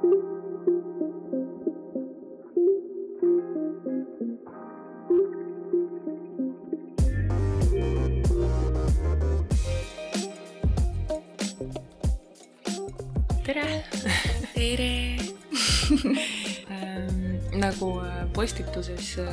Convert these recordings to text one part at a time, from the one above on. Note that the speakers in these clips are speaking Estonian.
tere. tere. nagu äh, postituses äh,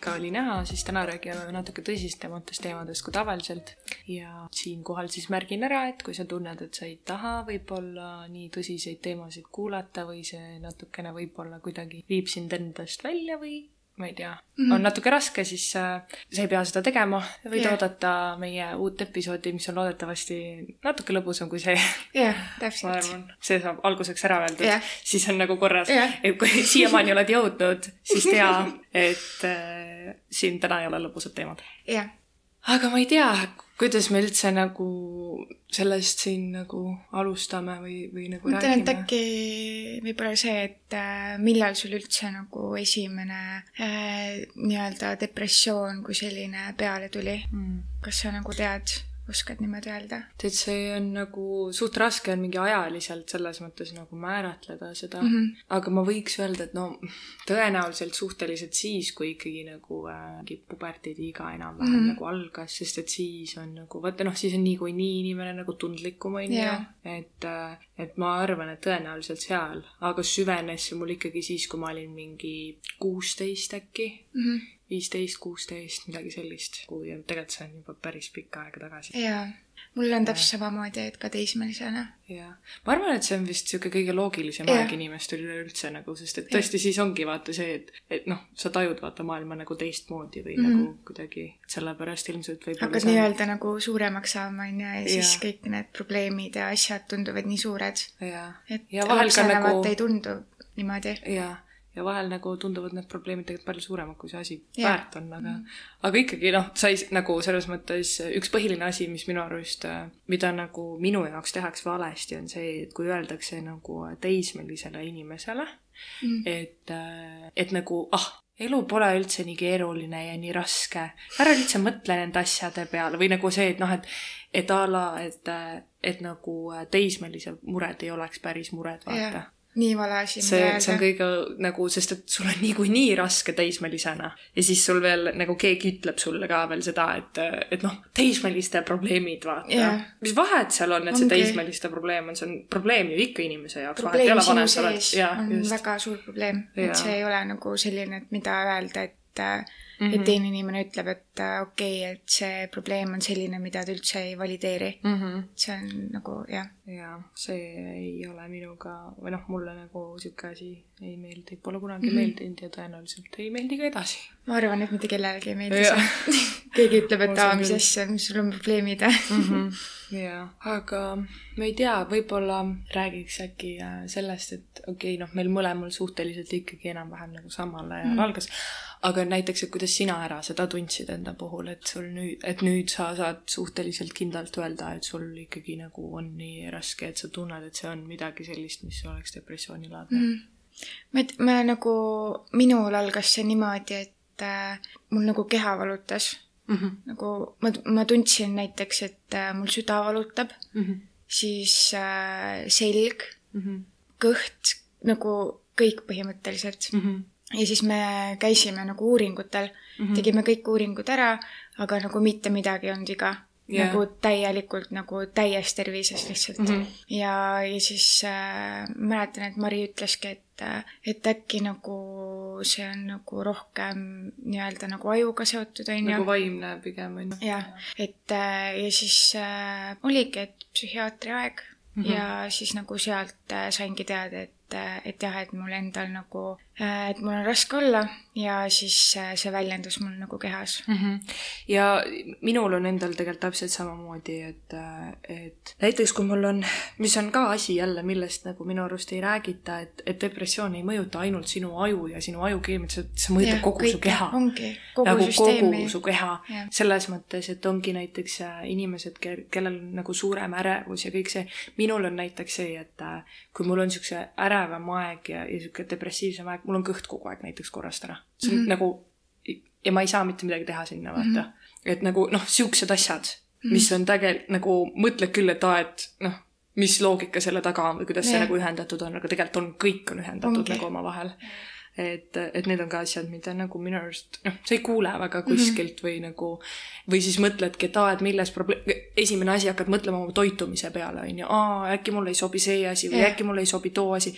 ka oli näha, siis täna räägime natuke tõsisematest teemadest kui tavaliselt ja siinkohal siis märgin ära, et kui sa tunned, et sa ei taha võib-olla nii tõsiseid teemasid kuulata või see natukene võib-olla kuidagi viib sind endast välja või ma ei tea mm, -hmm. on natuke raske, siis äh, sa ei pea seda tegema, võid yeah. oodata meie uut episoodi, mis on loodetavasti natuke lõbusam kui see jah, ma täpselt. see saab alguseks ära öeldud Jah. siis on nagu korras Jah. et kui siiamaani oled jõudnud, siis tea, et äh, siin täna ei ole lõbusad teemad. jah, aga ma ei tea, kuidas me üldse nagu sellest siin nagu alustame või, või nagu ma mõtlen, et räägime. äkki võib-olla see, et äh, millal sul üldse nagu esimene äh, nii-öelda depressioon kui selline peale tuli. Mm. kas sa nagu tead, oskad niimoodi öelda? tead, see on nagu suht raske on mingi ajaliselt selles mõttes nagu määratleda seda mm. -hmm. aga ma võiks öelda, et no tõenäoliselt suhteliselt siis, kui ikkagi nagu äh, mingi puberteediiga enam-vähem mm. -hmm. nagu algas, sest et siis on nagu vaata noh, siis on niikuinii inimene nagu tundlikum onju Jaa. et, et ma arvan, et tõenäoliselt seal, aga süvenes see mul ikkagi siis, kui ma olin mingi kuusteist äkki, Mhm. viisteist, kuusteist, midagi sellist, kui tegelikult see on juba päris pikka aega tagasi. jaa, mul on täpselt samamoodi, et ka teismelisena. jah, ma arvan, et see on vist sihuke kõige loogilisem aeg inimestel üleüldse nagu, sest et tõesti siis ongi vaata see, et, et noh, sa tajud vaata maailma nagu teistmoodi või mm. -hmm. nagu kuidagi sellepärast ilmselt võib-olla hakkad see- nii-öelda nagu suuremaks saama, onju, ja siis Jaa. kõik need probleemid ja asjad tunduvad nii suured, et ja vahel ka nagu ei tundu niimoodi. ja, ja vahel nagu tunduvad need probleemid tegelikult palju suuremad, kui see asi Jah. väärt on, aga aga ikkagi noh, sai nagu selles mõttes üks põhiline asi, mis minu arust, mida nagu minu jaoks tehakse valesti, on see, et kui öeldakse nagu teismelisele inimesele Mm. et, et nagu ah, elu pole üldse nii keeruline ja nii raske, ära üldse mõtle nende asjade peale. Või nagu see, et noh, et et a la, et, et nagu teismelise mured ei oleks päris mured, vaata. Jah, nii vale asi, see see on kõige nagu, sest et sul on niikuinii raske teismelisena ja siis sul veel nagu keegi ütleb sulle ka veel seda, et, et noh, teismeliste probleemid, vaata Jah. mis vahet seal on, et see Ongi. teismeliste probleem on, see on probleem ju ikka inimese jaoks. probleem sinu sees on just. väga suur probleem, et see ei ole nagu selline, et mida öelda, et mm, Mhm. -hmm. et teine inimene ütleb, et äh, okei okay,, et see probleem on selline, mida ta üldse ei valideeri. mm. -hmm. see on nagu jah, ja see ei ole minuga või noh, mulle nagu sihuke asi ei meeldi, pole kunagi mm Mhm. -hmm. meeldinud ja tõenäoliselt ei meeldi ka edasi. ma arvan, et mitte kellelegi ei meeldi see. keegi ütleb, et aa, mis asja, mis sul on probleemid. jaa, aga ma ei tea, võib-olla räägiks äkki äh, sellest, et okei okay,, noh, meil mõlemal suhteliselt ikkagi enam-vähem nagu samal ajal Mm. mm. algas, aga näiteks, et kuidas sina ära seda tundsid enda puhul, et sul nüüd, et nüüd sa saad suhteliselt kindlalt öelda, et sul ikkagi nagu on nii raske, et sa tunned, et see on midagi sellist, mis oleks depressioonilaadne mm.. ma, ma nagu, minul algas see niimoodi, et äh, mul nagu keha valutas. Mm -hmm. nagu ma, ma tundsin näiteks, et äh, mul süda valutab, Mm -hmm. siis äh, selg, Mm -hmm. kõht, nagu kõik põhimõtteliselt. Mm -hmm. ja siis me käisime nagu uuringutel mm, -hmm. tegime kõik uuringud ära, aga nagu mitte midagi ei olnud viga yeah.. nagu täielikult nagu täies tervises lihtsalt mm. -hmm. ja, ja siis äh, mäletan, et Mari ütleski, et, et äkki nagu see on nagu rohkem nii-öelda nagu ajuga seotud, on nagu ju. vaimne pigem on ju. jah, et äh, ja siis äh, oligi, et psühhiaatri aeg mm. -hmm. ja siis nagu sealt äh, saingi teada, et, et jah, et mul endal nagu, et mul on raske olla ja siis äh, see väljendus mul nagu kehas. mm. -hmm. ja minul on endal tegelikult täpselt samamoodi, et, et näiteks kui mul on, mis on ka asi jälle, millest nagu minu arust ei räägita, et, et depressioon ei mõjuta ainult sinu aju ja sinu ajukeemiat, see, mõjutab Jah, kogu kõike. su keha. Ongi, kogu nagu süsteemi. kogu su keha selles mõttes, et ongi näiteks äh, inimesed, kellel on nagu suurem ärevus ja kõik see, minul on näiteks see, et äh, kui mul on niisuguse ärevam aeg ja, ja niisugune depressiivsem aeg, mul on kõht kogu aeg näiteks korrast ära. see on mm Mhm. -hmm. nagu ja ma ei saa mitte midagi teha sinna, vaata mm. -hmm. et nagu noh, siuksed asjad, mis on tegelikult nagu, mõtled küll, et aa, et noh, mis loogika selle taga on või kuidas see Jah. nagu ühendatud on, aga tegelikult on, kõik on ühendatud Ongi. nagu omavahel. et, et need on ka asjad, mida nagu minu arust, noh, sa ei kuule väga kuskilt või nagu, või siis mõtledki, et aa, et milles probleem, esimene asi hakkad mõtlema oma toitumise peale, on ju, aa, äkki mulle ei sobi see asi või Jah. äkki mulle ei sobi too asi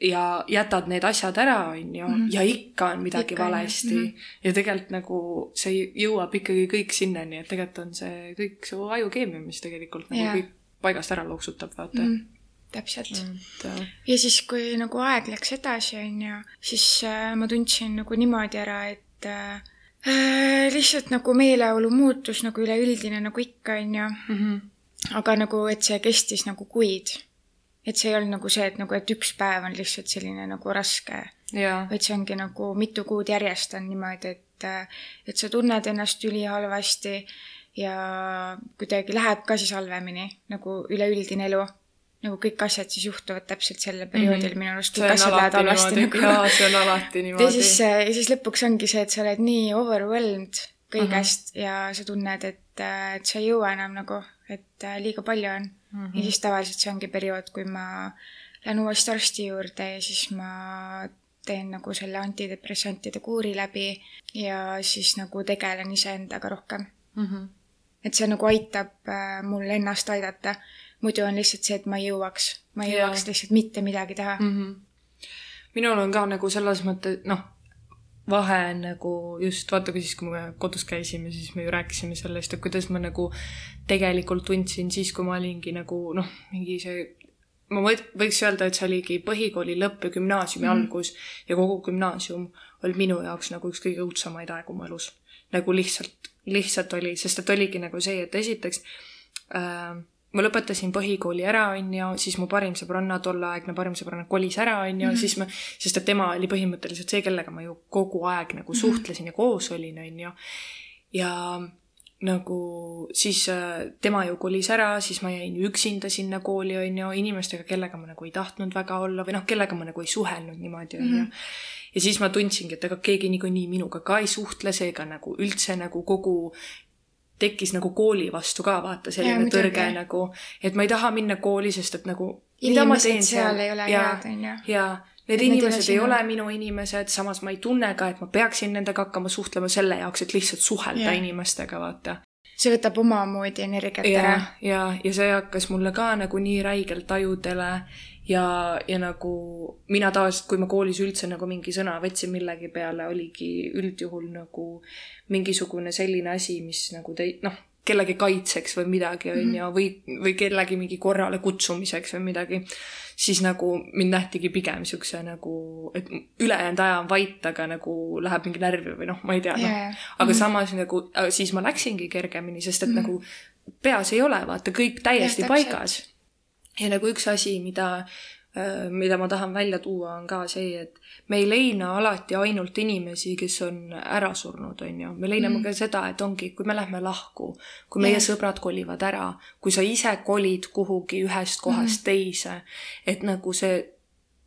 ja jätad need asjad ära, on ju, ja ikka on midagi Ikka on, valesti Mhm. ja tegelikult nagu see jõuab ikkagi kõik sinnani, et tegelikult on see kõik su ajukeemia, mis tegelikult nagu Jaa. kõik paigast ära loksutab, vaata mm.. mm,. täpselt mm.. ja siis, kui nagu aeg läks edasi, onju, siis äh, ma tundsin nagu niimoodi ära, et äh, äh, lihtsalt nagu meeleolu muutus nagu üleüldine nagu ikka, onju. mm. -hmm. aga nagu, et see kestis nagu kuid. Et see ei olnud nagu see, et nagu, et üks päev on lihtsalt selline nagu raske, vaid see ongi nagu mitu kuud järjest on niimoodi, et, et sa tunned ennast ülihalvasti ja kuidagi läheb ka siis halvemini nagu üleüldine elu. nagu kõik asjad siis juhtuvad täpselt sellel perioodil mm -hmm. minu arust, kõik asjad lähevad halvasti nagu jaa, see on alati ja niimoodi siis, ja siis lõpuks ongi see, et sa oled nii overwhelmed kõigest uh -huh. ja sa tunned, et, et sa ei jõua enam nagu, et äh, liiga palju on uh. -huh. ja siis tavaliselt see ongi periood, kui ma lähen uuesti arsti juurde ja siis ma teen nagu selle antidepressantide kuuri läbi ja siis nagu tegelen iseendaga rohkem. mm. -hmm. et see nagu aitab äh, mul ennast aidata. muidu on lihtsalt see, et ma ei jõuaks, ma ei Jaa. jõuaks lihtsalt mitte midagi teha mm. mm. -hmm. minul on ka nagu selles mõttes, noh, vahe nagu just vaata, kui siis, kui me kodus käisime, siis me ju rääkisime sellest, et kuidas ma nagu tegelikult tundsin siis, kui ma olingi nagu noh, mingi see ma võiks öelda, et see oligi põhikooli lõpp ja gümnaasiumi mm. algus ja kogu gümnaasium oli minu jaoks nagu üks kõige õudsemaid aegu mu elus. nagu lihtsalt, lihtsalt oli, sest et oligi nagu see, et esiteks äh, ma lõpetasin põhikooli ära, on ju, siis mu parim sõbranna, tolleaegne parim sõbranna kolis ära, on ju, siis ma, sest et tema oli põhimõtteliselt see, kellega ma ju kogu aeg nagu suhtlesin ja koos olin, on ju. ja nagu siis äh, tema ju kolis ära, siis ma jäin üksinda sinna kooli, on ju, inimestega, kellega ma nagu ei tahtnud väga olla või noh, kellega ma nagu ei suhelnud niimoodi, on ju. ja siis ma tundsingi, et ega keegi niikuinii minuga ka ei suhtle, seega nagu üldse nagu kogu tekkis nagu kooli vastu ka vaata selline muidugi. tõrge nagu, et ma ei taha minna kooli, sest et nagu inimesed seal ei ole ja, head, onju. ja need Et need ei ole inimesed ei ole minu inimesed, samas ma ei tunne ka, et ma peaksin nendega hakkama suhtlema selle jaoks, et lihtsalt suhelda Jah. inimestega, vaata. see võtab omamoodi energiat ära ja, ja, ja see hakkas mulle ka nagu nii räigelt ajudele ja, ja nagu mina tavaliselt, kui ma koolis üldse nagu mingi sõna võtsin millegi peale, oligi üldjuhul nagu mingisugune selline asi, mis nagu tei-, noh, kellegi kaitseks või midagi, on ju, või, või kellegi mingi korrale kutsumiseks või midagi, siis nagu mind nähtigi pigem niisuguse nagu, et ülejäänud aja on vait, aga nagu läheb mingi närvi või noh, ma ei tea, noh Jaa, jaa. aga samas nagu aga siis ma läksingi kergemini, sest et mm -hmm. nagu peas ei ole vaata kõik täiesti ja, paigas. Ja nagu üks asi, mida, mida ma tahan välja tuua, on ka see, et me ei leina alati ainult inimesi, kes on ära surnud, on ju. me leiname mm. ka seda, et ongi, kui me lähme lahku, kui meie Jah. sõbrad kolivad ära, kui sa ise kolid kuhugi ühest kohast mm. teise, et nagu see,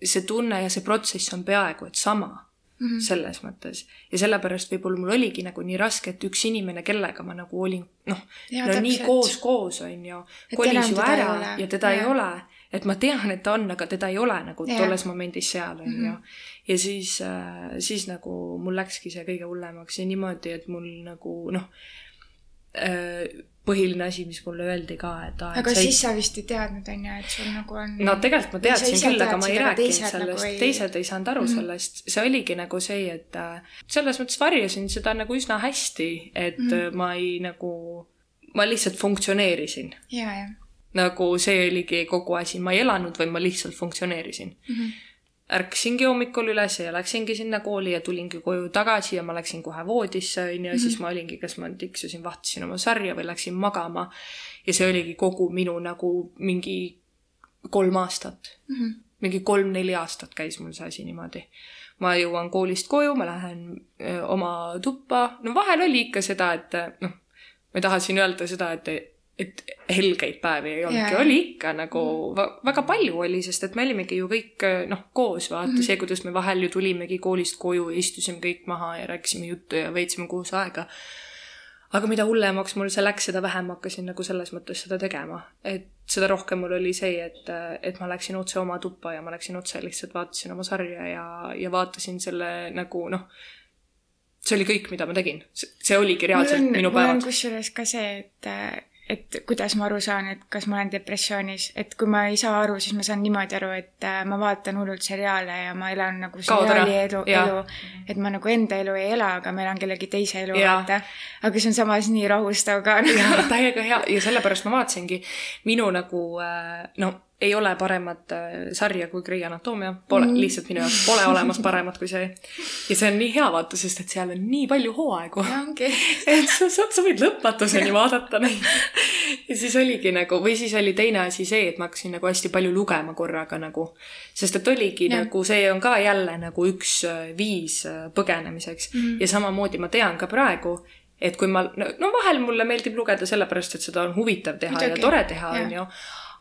see tunne ja see protsess on peaaegu et sama mm -hmm. selles mõttes. ja sellepärast võib-olla mul oligi nagu nii raske, et üks inimene, kellega ma nagu olin, noh, Jaa, no nii täpselt. koos, koos on ju, kolis ju ei ära ja teda ei Jaa. ole. et ma tean, et ta on, aga teda ei ole nagu Jaa. tolles momendis seal, on Mhm. ju. ja siis, siis nagu mul läkski see kõige hullemaks ja niimoodi, et mul nagu noh, põhiline asi, mis mulle öeldi ka, et aa, aga et sa ei siis sa vist ei teadnud, onju, et sul nagu on no tegelikult ma teadsin küll, aga ma ei rääkinud sellest nagu ei..., ei- teised ei saanud aru mm. -hmm. sellest, see oligi nagu see, et äh, selles mõttes varjasin seda nagu üsna hästi, et mm. -hmm. ma ei nagu, ma lihtsalt funktsioneerisin. ja, ja nagu see oligi kogu asi, ma ei elanud, vaid ma lihtsalt funktsioneerisin mm. -hmm. Ärkasingi hommikul üles ja läksingi sinna kooli ja tulingi koju tagasi ja ma läksin kohe voodisse, onju, ja siis ma olingi, kas ma tiksusin, vahtisin oma sarja või läksin magama. ja see oligi kogu minu nagu mingi kolm aastat Mm -hmm. mingi kolm-neli aastat käis mul see asi niimoodi. ma jõuan koolist koju, ma lähen öö, oma tuppa, no vahel oli ikka seda, et noh, ma ei taha siin öelda seda, et, et helgeid päevi ei olnudki Jaa., oli ikka nagu va, väga palju oli, sest et me olimegi ju kõik noh, koos vaata mm -hmm. see, kuidas me vahel ju tulimegi koolist koju ja istusime kõik maha ja rääkisime juttu ja veetsime koos aega aga mida hullemaks mul see läks, seda vähem hakkasin nagu selles mõttes seda tegema, et seda rohkem mul oli see, et, et ma läksin otse oma tuppa ja ma läksin otse lihtsalt vaatasin oma sarja ja, ja vaatasin selle nagu noh, see oli kõik, mida ma tegin. see oligi reaalselt mul on, minu mul on päevad. kusjuures ka see, et et kuidas ma aru saan, et kas ma olen depressioonis, et kui ma ei saa aru, siis ma saan niimoodi aru, et äh, ma vaatan hullult seriaale ja ma elan nagu seriaali elu, elu, et ma nagu enda elu ei ela, aga ma elan kellegi teise elu, vaata. aga see on samas nii rahustav ka. Jaa, täiega hea. Ja sellepärast ma vaatasingi minu nagu äh, no ei ole paremat äh, sarja kui Grey Anatoomia, pole mm., lihtsalt minu jaoks pole olemas paremat kui see. ja see on nii hea vaata, sest et seal on nii palju hooaegu ongi. et sa, sa, sa võid lõpmatuseni vaadata neid. ja siis oligi nagu, või siis oli teine asi see, et ma hakkasin nagu hästi palju lugema korraga nagu, sest et oligi ja. nagu see on ka jälle nagu üks äh, viis äh, põgenemiseks mm ja samamoodi ma tean ka praegu, et kui ma, no vahel mulle meeldib lugeda sellepärast, et seda on huvitav teha Muidugi. ja tore teha, onju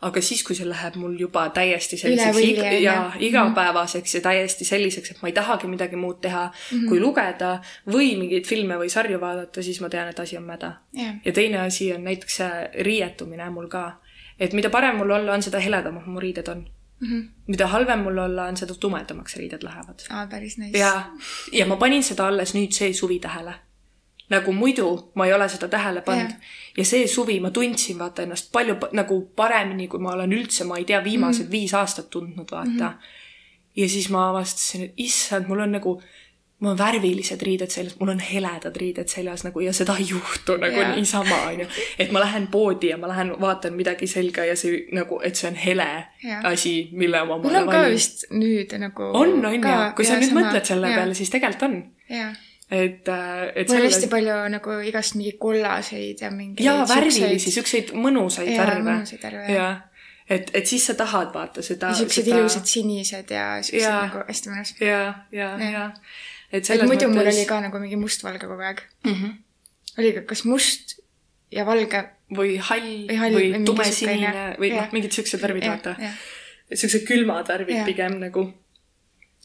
aga siis, kui see läheb mul juba täiesti selliseks iga, onju. ja igapäevaseks ja täiesti selliseks, et ma ei tahagi midagi muud teha mm Mhm. -hmm. kui lugeda või mingeid filme või sarju vaadata, siis ma tean, et asi on mäda jah, ja teine asi on näiteks riietumine mul ka. et mida parem mul olla on, seda heledamad mu riided on. mida halvem mul olla on, seda tumedamaks riided lähevad. aa, päris nice. ja, ja ma panin seda alles nüüd see suvi tähele. Nagu muidu ma ei ole seda tähele pannud Jah. yeah. ja see suvi ma tundsin vaata ennast palju pa- nagu paremini, kui ma olen üldse, ma ei tea, viimased mm. viis aastat tundnud vaata mm. -hmm. ja siis ma avastasin, et issand, mul on nagu mul on värvilised riided seljas, mul on heledad riided seljas nagu ja seda ei juhtu nagu yeah. niisama onju. et ma lähen poodi ja ma lähen vaatan midagi selga ja see nagu, et see on hele Jaa. asi, mille oma mul on ka vist nüüd nagu on, on ju kui sa ja nüüd sama- mõtled selle jaa, peale, siis tegelikult on. jaa, et, et mul selles hästi palju nagu igast mingeid kollaseid ja mingeid jaa, värvilisi, siukseid mõnusaid Jaa, värve. mõnusaid värve, jah. jaa, et, et siis sa tahad vaata seda. ja siuksed ilusad sinised ja Jaa. nagu hästi mõnus. ja, ja, Jah. ja. et et selles muidu mul mõttes oli ka nagu mingi mustvalge kogu aeg. mm. -hmm. oli ka kas must ja valge. või hall Või hall või, tumesinine või noh mingid siuksed värvid, vaata. siuksed külmad värvid Jah. pigem nagu.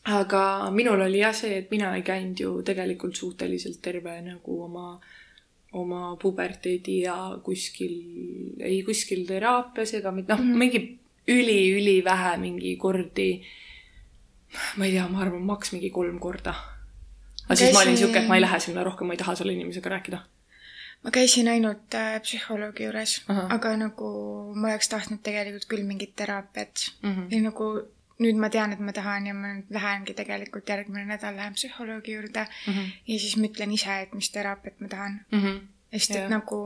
Aga minul oli jah see, et mina ei käinud ju tegelikult suhteliselt terve nagu oma, oma puberteedi ja kuskil, ei kuskil teraapias ega mitte, noh mm -hmm. mingi üli-ülivähe mingi kordi. ma ei tea, ma arvan, maks mingi kolm korda. aga siis ma olin käisin- siuke, et ma ei lähe sinna rohkem, ma ei taha selle inimesega rääkida. ma käisin ainult äh, psühholoogi juures, aga nagu ma oleks tahtnud tegelikult küll mingit teraapiat mm. -hmm. ja nagu nüüd ma tean, et ma tahan ja ma nüüd lähengi tegelikult järgmine nädal lähen psühholoogi juurde Mm -hmm. ja siis mõtlen ise, et mis teraapiat ma tahan. Mm -hmm. sest et Jah. nagu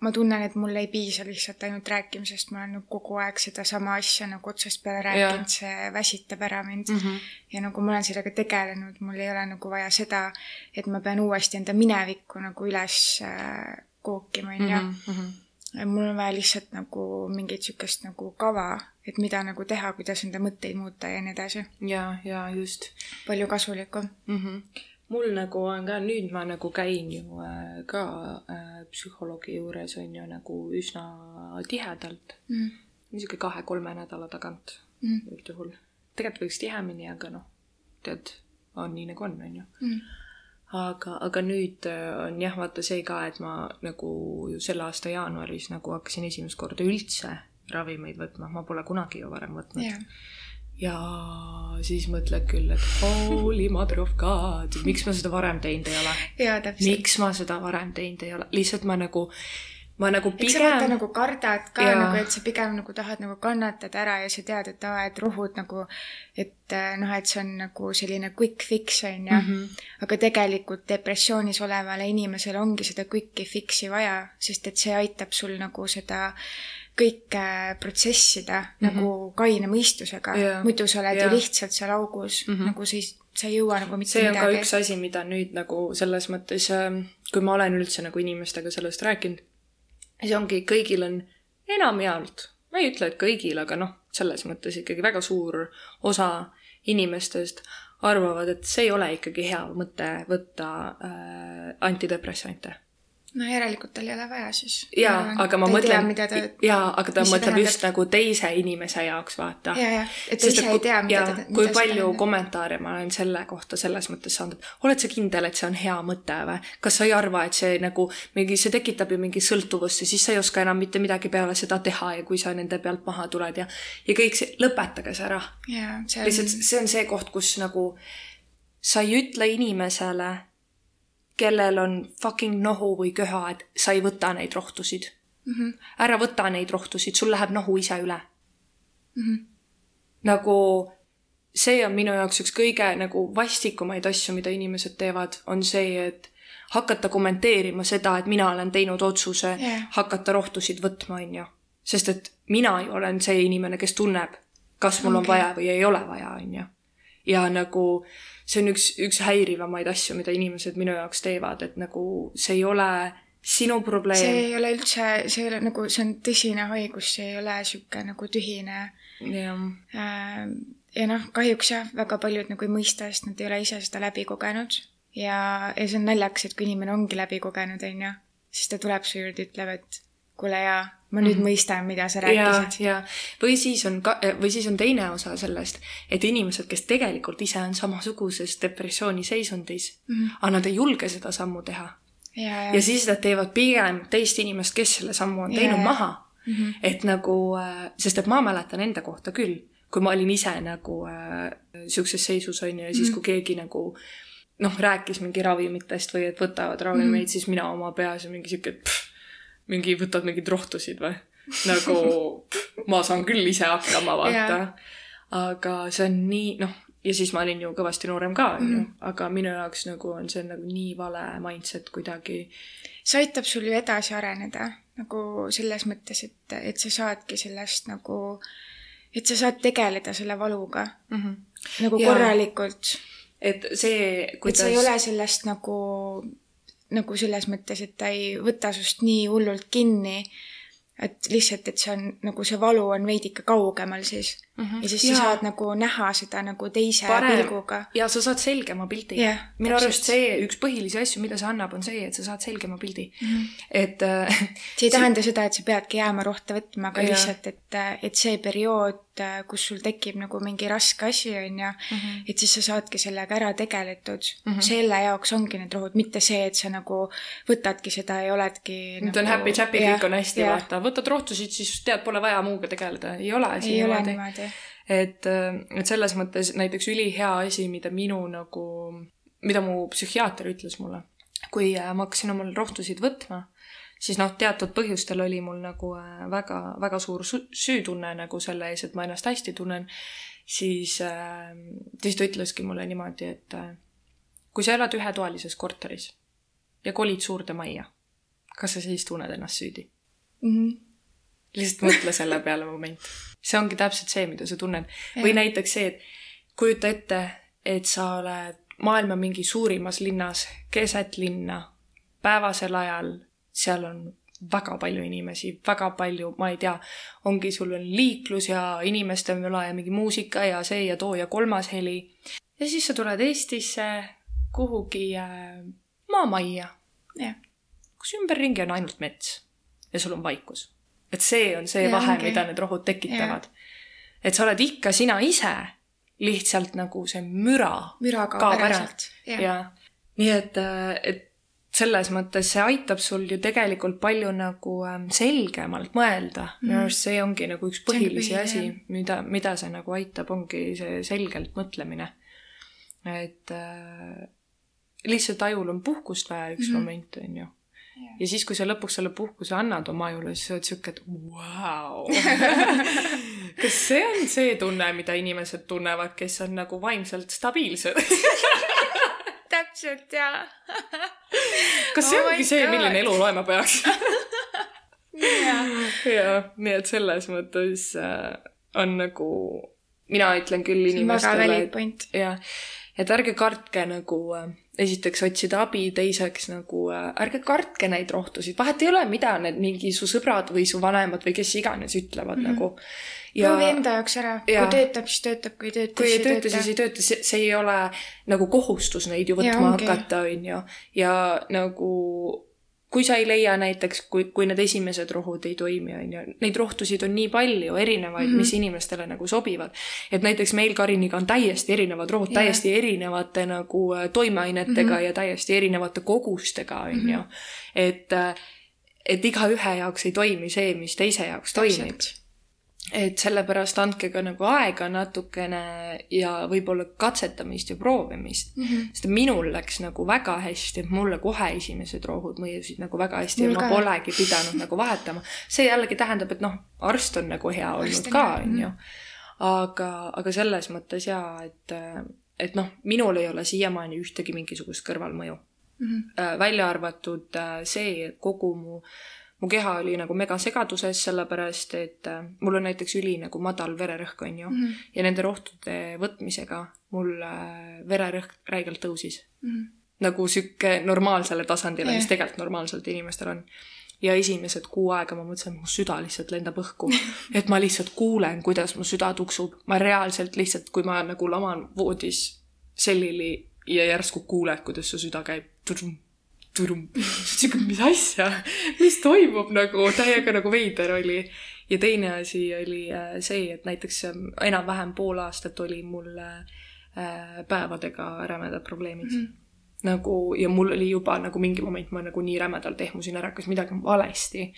ma tunnen, et mul ei piisa lihtsalt ainult rääkimisest, ma olen nagu kogu aeg sedasama asja nagu otsast peale rääkinud, see väsitab ära mind Mm -hmm. ja nagu ma olen sellega tegelenud, mul ei ole nagu vaja seda, et ma pean uuesti enda minevikku nagu üles äh, kookima, onju. Mm -hmm. mul on vaja lihtsalt nagu mingit siukest nagu kava, et mida nagu teha, kuidas enda mõtteid muuta ja nii edasi. ja, ja just palju kasulikum. mm. -hmm. mul nagu on ka, nüüd ma nagu käin ju äh, ka äh, psühholoogi juures on ju nagu üsna tihedalt, Mm. niisugune kahe-kolme nädala tagant Mm. üldjuhul. tegelikult võiks tihemini, aga noh, tead, on nii nagu on, on ju. Mm. aga, aga nüüd äh, on jah, vaata see ka, et ma nagu ju selle aasta jaanuaris nagu hakkasin esimest korda üldse ravimeid võtma, ma pole kunagi ju varem võtnud jah, ja siis mõtled küll, et holy mother of god, miks ma seda varem teinud ei ole. täpselt. miks ma seda varem teinud ei ole, lihtsalt ma nagu, ma nagu eks sa vaata pigem, nagu kardad ka Jaa. nagu, et sa pigem nagu tahad nagu kannatada ära ja sa tead, et aa, et rohud nagu, et äh, noh, et see on nagu selline quick fix on ju. Mhm. aga tegelikult depressioonis olevale inimesele ongi seda quick'i fix'i vaja, sest et see aitab sul nagu seda kõike protsessida mm -hmm. nagu kaine mõistusega Jaa. muidu sa oled Jaa. ju lihtsalt seal augus mm, -hmm. nagu sa ei, sa ei jõua nagu mitte see on ka midagi. üks asi, mida nüüd nagu selles mõttes, kui ma olen üldse nagu inimestega sellest rääkinud, see ongi, kõigil on enamjaolt, ma ei ütle, et kõigil, aga noh, selles mõttes ikkagi väga suur osa inimestest arvavad, et see ei ole ikkagi hea mõte võtta äh, antidepressante. No järelikult tal ei ole vaja siis. jaa, aga ma mõtlen, jaa, aga ta mõtleb just nagu teise inimese jaoks, vaata. ja, ja, et ta ise ei tea, mida ta, kui palju kommentaare ma olen selle kohta selles mõttes saanud, et oled sa kindel, et see on hea mõte või? kas sa ei arva, et see nagu mingi, see tekitab ju mingi sõltuvust ja siis sa ei oska enam mitte midagi peale seda teha ja kui sa nende pealt maha tuled ja, ja kõik see, lõpetage see ära. lihtsalt see on see koht, kus nagu sa ei ütle inimesele, kellel on fucking nohu või köha, et sa ei võta neid rohtusid mm. -hmm. ära võta neid rohtusid, sul läheb nohu ise üle mm. -hmm. nagu see on minu jaoks üks kõige nagu vastikumaid asju, mida inimesed teevad, on see, et hakata kommenteerima seda, et mina olen teinud otsuse yeah. hakata rohtusid võtma, on ju. sest et mina ju olen see inimene, kes tunneb, kas mul okay. on vaja või ei ole vaja, on ju. ja nagu see on üks, üks häirivamaid asju, mida inimesed minu jaoks teevad, et nagu see ei ole sinu probleem. see ei ole üldse, see ei ole nagu, see on tõsine haigus, see ei ole sihuke nagu tühine. jah. Äh, ja noh, kahjuks jah, väga paljud nagu ei mõista, sest nad ei ole ise seda läbi kogenud. ja, ja see on naljakas, et kui inimene ongi läbi kogenud, onju, siis ta tuleb su juurde, ütleb, et kuule jaa, ma nüüd mm. mõistan, mida sa rääkisid. ja, ja või siis on ka, või siis on teine osa sellest, et inimesed, kes tegelikult ise on samasuguses depressiooniseisundis mm., aga nad ei julge seda sammu teha. Ja, ja. siis nad teevad pigem teist inimest, kes selle sammu on teinud ja. maha mm. -hmm. et nagu, äh, sest et ma mäletan enda kohta küll, kui ma olin ise nagu äh, sihukeses seisus on ju, ja siis mm -hmm. kui keegi nagu noh, rääkis mingi ravimitest või et võtavad ravimeid mm, -hmm. siis mina oma peas ja mingi sihuke, mingi, võtad mingeid rohtusid või? nagu ma saan küll ise hakkama, vaata yeah.. aga see on nii, noh, ja siis ma olin ju kõvasti noorem ka, onju, mhm. aga minu jaoks nagu on see nagu nii vale mindset kuidagi. see aitab sul ju edasi areneda nagu selles mõttes, et, et sa saadki sellest nagu, et sa saad tegeleda selle valuga mm -hmm. nagu ja. korralikult. et see, kuidas. et sa ei ole sellest nagu nagu selles mõttes, et ta ei võta sinust nii hullult kinni, et lihtsalt, et see on nagu see valu on veidike kaugemal siis mm. -hmm. ja siis ja. sa saad nagu näha seda nagu teise Parem. pilguga. ja sa saad selgema pildi yeah,. minu arust see üks põhilisi asju, mida see annab, on see, et sa saad selgema pildi mm. -hmm. et äh, see ei tähenda seda, et sa peadki jääma rohte võtma, aga ja. lihtsalt, et, et see periood, kus sul tekib nagu mingi raske asi, on ju -hmm. et siis sa saadki sellega ära tegeletud mm. -hmm. selle jaoks ongi need rohud, mitte see, et sa nagu võtadki seda ja oledki nüüd nagu... on happy-chappy, kõik on hästi, vaata, võtad rohtusid, siis tead, pole vaja muuga tegeleda, ei ole. ei ole niimoodi et, äh, et selles mõttes näiteks ülihea asi, mida minu nagu, mida mu psühhiaater ütles mulle, kui äh, ma hakkasin omal rohtusid võtma, siis noh, teatud põhjustel oli mul nagu äh, väga, väga suur süütunne nagu selle ees, et ma ennast hästi tunnen, siis, siis ta ütleski mulle niimoodi, et kui sa elad ühetoalises korteris ja kolid suurde majja, kas sa siis tunned ennast süüdi mm? -hmm lihtsalt mõtle selle peale moment. see ongi täpselt see, mida sa tunned. või näiteks see, et kujuta ette, et sa oled maailma mingi suurimas linnas, keset linna, päevasel ajal, seal on väga palju inimesi, väga palju, ma ei tea, ongi, sul on liiklus ja inimeste müla ja mingi muusika ja see ja too ja kolmas heli. ja siis sa tuled Eestisse kuhugi äh, maamajja, kus ümberringi on ainult mets ja sul on vaikus et see on see ja, vahe, mida need rohud tekitavad. et sa oled ikka sina ise, lihtsalt nagu see müra, müra kaob ära. ja nii et, äh, et selles mõttes see aitab sul ju tegelikult palju nagu ähm, selgemalt mõelda mm.. minu arust see ongi nagu üks põhilisi asi, mida, mida see nagu aitab, ongi see selgelt mõtlemine. et äh, lihtsalt ajul on puhkust vaja üks mm -hmm. moment, on ju. Ja siis, kui sa lõpuks selle puhkuse annad oma ajule, siis sa oled sihuke, et vau. kas see on see tunne, mida inimesed tunnevad, kes on nagu vaimselt stabiilsed? Täpselt, jaa. kas see oh ongi see, milline elu loema peaks? Ja, nii et selles mõttes äh, on nagu, mina ütlen küll inimestele, et jah, et ärge kartke nagu äh, esiteks otsida abi, teiseks nagu äh, ärge kartke neid rohtusid, vahet ei ole, mida need mingi su sõbrad või su vanemad või kes iganes ütlevad mm -hmm. nagu. proovi enda jaoks ära, kui töötab, siis töötab, kui ei tööta, siis ei tööta. kui ei tööta, siis ei tööta, see, see ei ole nagu kohustus neid ju võtma ja, hakata, on ju. ja nagu kui sa ei leia näiteks, kui, kui need esimesed rohud ei toimi, on ju, neid rohtusid on nii palju erinevaid mm, -hmm. mis inimestele nagu sobivad. et näiteks meil Kariniga on täiesti erinevad rohud yeah., täiesti erinevate nagu äh, toimeainetega mm -hmm. ja täiesti erinevate kogustega, on ju. Mhm. et, äh, et igaühe jaoks ei toimi see, mis teise jaoks toimib et sellepärast andke ka nagu aega natukene ja võib-olla katsetamist ja proovimist mm. -hmm. sest minul läks nagu väga hästi, et mulle kohe esimesed rohud mõjusid nagu väga hästi mul ja ma polegi pidanud nagu vahetama. see jällegi tähendab, et noh, arst on nagu hea olnud ka, on ju. aga, aga selles mõttes jaa, et, et noh, minul ei ole siiamaani ühtegi mingisugust kõrvalmõju mm. -hmm. välja arvatud äh, see, et kogu mu äh, mu keha oli nagu megasegaduses, sellepärast et äh, mul on näiteks üli nagu madal vererõhk, on ju mm. -hmm. ja nende rohtude võtmisega mul äh, vererõhk räigelt tõusis mm. -hmm. nagu sihuke normaalsele tasandile yeah., mis tegelikult normaalselt inimestel on. ja esimesed kuu aega ma mõtlesin, et mu süda lihtsalt lendab õhku. et ma lihtsalt kuulen, kuidas mu süda tuksub. ma reaalselt lihtsalt, kui ma nagu laman voodis sellili ja järsku kuuled, kuidas su süda käib turum. sihuke, mis asja, mis toimub nagu, täiega nagu veider oli. ja teine asi oli äh, see, et näiteks ähm, enam-vähem pool aastat oli mul äh, päevadega rämedad probleemid mm. -hmm nagu ja mul oli juba nagu mingi moment, ma nagu nii rämedalt ehmusin ära, kas midagi on valesti.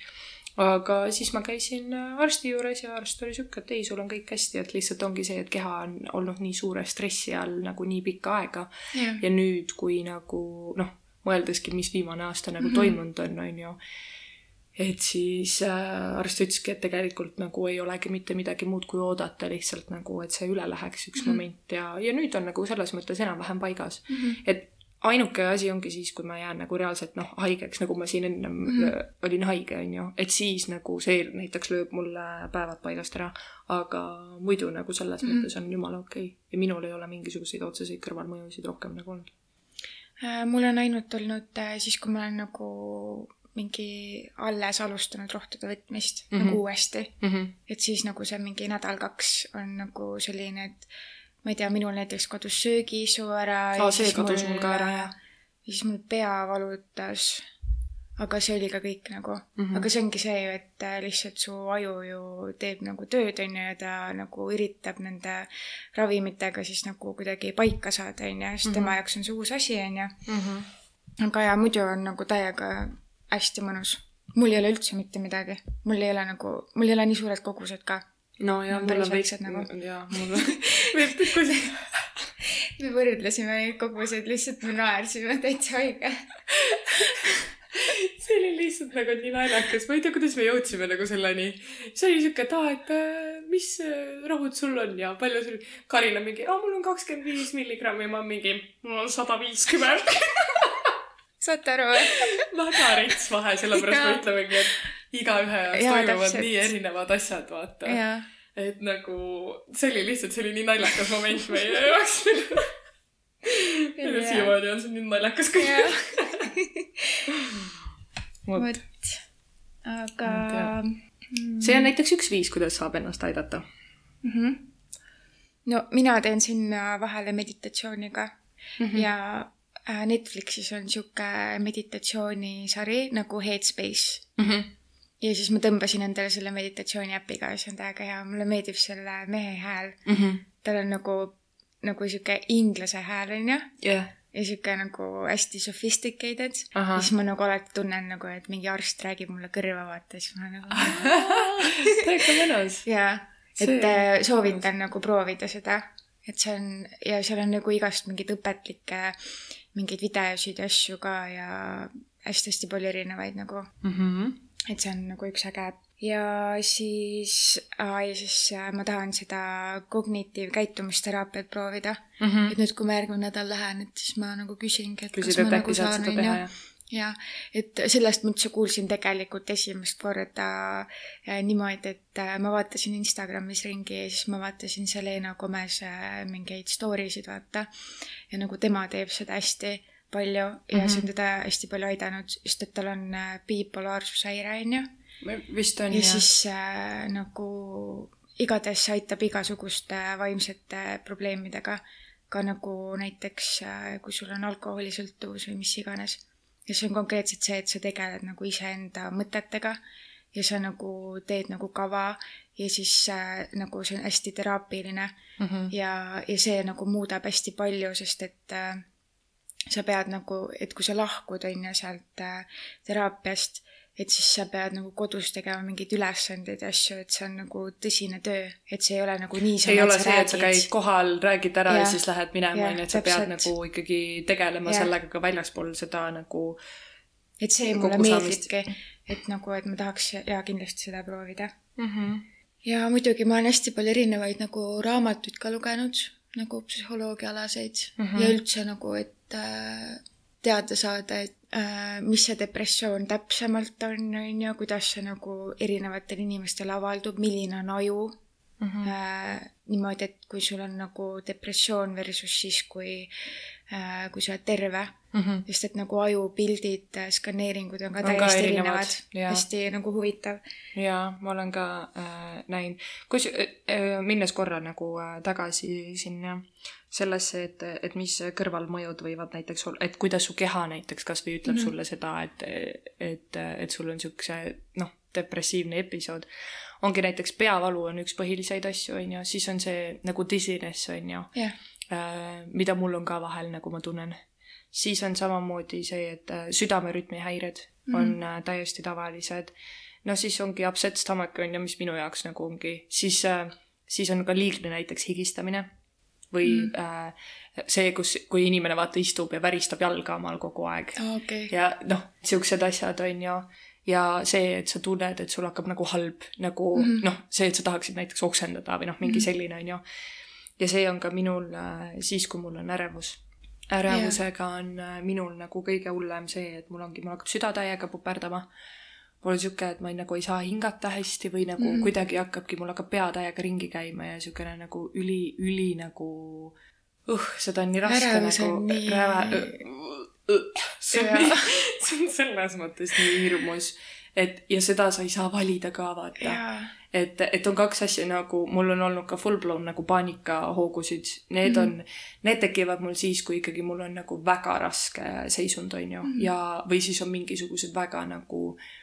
aga siis ma käisin äh, arsti juures ja arst oli sihuke, et ei, sul on kõik hästi, et lihtsalt ongi see, et keha on olnud nii suure stressi all nagu nii pikka aega yeah.. ja nüüd, kui nagu noh mõeldeski, mis viimane aasta nagu mm -hmm. toimunud on, on ju. et siis äh, arst ütleski, et tegelikult nagu ei olegi mitte midagi muud kui oodata lihtsalt nagu, et see üle läheks üks mm -hmm. moment ja, ja nüüd on nagu selles mõttes enam-vähem paigas mm. -hmm. et ainuke asi ongi siis, kui ma jään nagu reaalselt noh, haigeks, nagu ma siin ennem mm -hmm. olin haige, on ju, et siis nagu see näiteks lööb mulle päevad paigast ära. aga muidu nagu selles mm -hmm. mõttes on jumala okei okay. ja minul ei ole mingisuguseid otseseid kõrvalmõjusid rohkem nagu olnud mul on ainult olnud äh, siis, kui ma olen nagu mingi alles alustanud rohtude võtmist mm -hmm. nagu uuesti mm. -hmm. et siis nagu see mingi nädal-kaks on nagu selline, et ma ei tea, minul näiteks kadus söögiisu ära. aa, see kadus mul ka ära, jah. ja siis mul pea valutas aga see oli ka kõik nagu mm, -hmm. aga see ongi see ju, et äh, lihtsalt su aju ju teeb nagu tööd, on ju, ja ta nagu üritab nende ravimitega siis nagu kuidagi paika saada, on ju, sest mm -hmm. tema jaoks on see uus asi, on ju. Mhm. aga jaa, muidu on nagu täiega hästi mõnus. mul ei ole üldse mitte midagi, mul ei ole nagu, mul ei ole nii suured kogused ka. no ja mul on väiksed nagu. jaa, mul on me võrdlesime neid koguseid, lihtsalt me naersime täitsa haige see oli lihtsalt nagu nii naljakas, ma ei tea, kuidas me jõudsime nagu selleni. see oli siuke, et aa, et äh, mis äh, rohud sul on ja palju sul. Karin on mingi, aa, mul on kakskümmend viis milligrammi, ma mingi, mul on sada viiskümmend. saate aru või? väga rets vahe, sellepärast me ütlemegi, et igaühe jaoks toimuvad täpselt. nii erinevad asjad, vaata. et nagu see oli lihtsalt, see oli nii naljakas moment meie jaoks siiamaani on see nii naljakas kõik vot. aga. see on näiteks üks viis, kuidas saab ennast aidata mm. -hmm. no mina teen sinna vahele meditatsiooni ka mm -hmm. ja äh, Netflixis on sihuke meditatsioonisari nagu Headspace mm. -hmm ja siis ma tõmbasin endale selle meditatsiooni äpiga ja see on täiega hea, mulle meeldib selle mehe hääl mm. -hmm. tal on nagu, nagu sihuke inglase hääl onju yeah ja sihuke nagu hästi sophisticated. ja siis ma nagu alati tunnen nagu, et mingi arst räägib mulle kõrva, vaata, siis ma nagu täiega mõnus. jaa, et. Äh, soovitan nagu proovida seda, et see on ja seal on nagu igast mingeid õpetlikke mingeid videosid ja asju ka ja hästi-hästi palju erinevaid nagu mm. -hmm. et see on nagu üks äge äpp ja siis äh,, ja siis äh, ma tahan seda kognitiivkäitumisteraapiat proovida mm. -hmm. et nüüd, kui ma järgmine nädal lähen, et siis ma nagu küsingi, et Küsid, kas ma nagu saan, on ju. jah, et sellest ma üldse kuulsin tegelikult esimest korda äh, niimoodi, et äh, ma vaatasin Instagramis ringi ja siis ma vaatasin Selena Gomez äh, mingeid story sid, vaata. ja nagu tema teeb seda hästi palju ja mm -hmm. see on teda hästi palju aidanud, just et tal on äh, bipolaarsuse on ju vist on ja, ja siis äh, nagu igatahes aitab igasuguste vaimsete probleemidega, ka nagu näiteks äh, kui sul on alkoholisõltuvus või mis iganes. ja see on konkreetselt see, et sa tegeled nagu iseenda mõtetega. Ja sa nagu teed nagu kava. Ja siis äh, nagu see on hästi teraapiline. Mm -hmm. ja, ja see nagu muudab hästi palju, sest et äh, sa pead nagu, et kui sa lahkud, on ju, sealt äh, teraapiast, et siis sa pead nagu kodus tegema mingeid ülesandeid ja asju, et see on nagu tõsine töö, et see ei ole nagu niisama. ei ole see, et sa käid kohal, räägid ära ja, ja siis lähed minema, on ju, et sa pead nagu ikkagi tegelema ja. sellega ka väljaspool seda nagu. et see mulle meeldibki, et nagu, et ma tahaks ja kindlasti seda proovida mm. -hmm. ja muidugi ma olen hästi palju erinevaid nagu raamatuid ka lugenud, nagu psühholoogiaalaseid mm -hmm. ja üldse nagu, et äh, teada saada, et mis see depressioon täpsemalt on, on ju, kuidas see nagu erinevatel inimestel avaldub, milline on aju mm. -hmm. Äh, niimoodi, et kui sul on nagu depressioon versus siis, kui äh,, kui sa oled terve mm. -hmm. sest et nagu ajupildid, äh, skaneeringud on ka on täiesti ka erinevad, erinevad., hästi nagu huvitav. jaa, ma olen ka äh, näinud, kus äh,, minnes korra nagu äh, tagasi sinna äh, sellesse, et, et mis kõrvalmõjud võivad näiteks olla, et kuidas su keha näiteks kasvõi ütleb mm -hmm. sulle seda, et, et, et sul on niisuguse noh, depressiivne episood. ongi näiteks peavalu on üks põhilised asju, on ju, siis on see nagu dizziness, on ju yeah.. Äh, mida mul on ka vahel, nagu ma tunnen. siis on samamoodi see, et äh, südamerütmi häired mm -hmm. on äh, täiesti tavalised. no siis ongi upset stomach on ju, mis minu jaoks nagu ongi, siis siis on ka liigne näiteks higistamine või mm. äh, see, kus, kui inimene vaata istub ja väristab jalga omal kogu aeg okay.. ja noh, siuksed asjad on ju. ja see, et sa tunned, et sul hakkab nagu halb, nagu mm. noh, see, et sa tahaksid näiteks oksendada või noh, mingi mm. selline on ju. ja see on ka minul äh, siis, kui mul on ärevus. ärevusega yeah. on äh, minul nagu kõige hullem see, et mul ongi, mul hakkab süda täiega puperdama mul on sihuke, et ma ei, nagu ei saa hingata hästi või nagu mm. kuidagi hakkabki, mul hakkab pea täiega ringi käima ja siukene nagu üli, üli nagu uh, seda on nii raske Ärevus nagu nii... räve, see on, see on selles mõttes nii hirmus, et ja seda sa ei saa valida ka vaata. et, et on kaks asja nagu, mul on olnud ka full blown nagu paanikahoogusid, need mm. on, need tekivad mul siis, kui ikkagi mul on nagu väga raske seisund, on ju mm., ja, või siis on mingisugused väga nagu äh,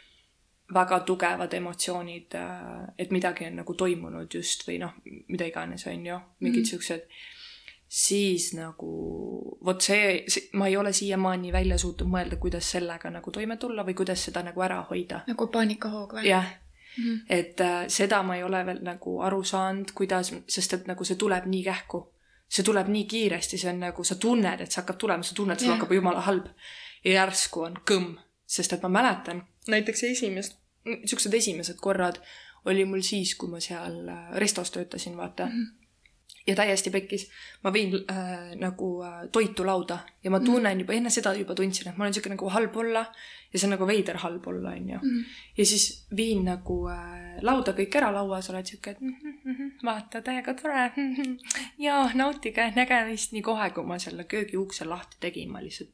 väga tugevad emotsioonid, äh, et midagi on nagu toimunud just või noh, mida iganes, on ju, mingid mm. siuksed, siis nagu vot see, see, ma ei ole siiamaani välja suutnud mõelda, kuidas sellega nagu toime tulla või kuidas seda nagu ära hoida. nagu paanikahoog või? jah mm, -hmm. et äh, seda ma ei ole veel nagu aru saanud, kuidas, sest et nagu see tuleb nii kähku. see tuleb nii kiiresti, see on nagu, sa tunned, et see hakkab tulema, sa tunned, sul hakkab jumala halb. ja järsku on kõmm, sest et ma mäletan näiteks esimest niisugused esimesed korrad oli mul siis, kui ma seal äh, restos töötasin, vaata mm. -hmm ja täiesti pekkis. ma viin äh, nagu äh, toitu lauda ja ma mhm. tunnen juba, enne seda juba tundsin, et ma olen niisugune nagu halb olla ja see on nagu veider halb olla, onju. Mhm. ja siis viin nagu äh, lauda kõik ära lauas, oled siuke, et mm -hmm, vaata, täiega tore mm. -hmm. ja nautige nägemist nii kohe, kui ma selle köögiukse lahti tegin, ma lihtsalt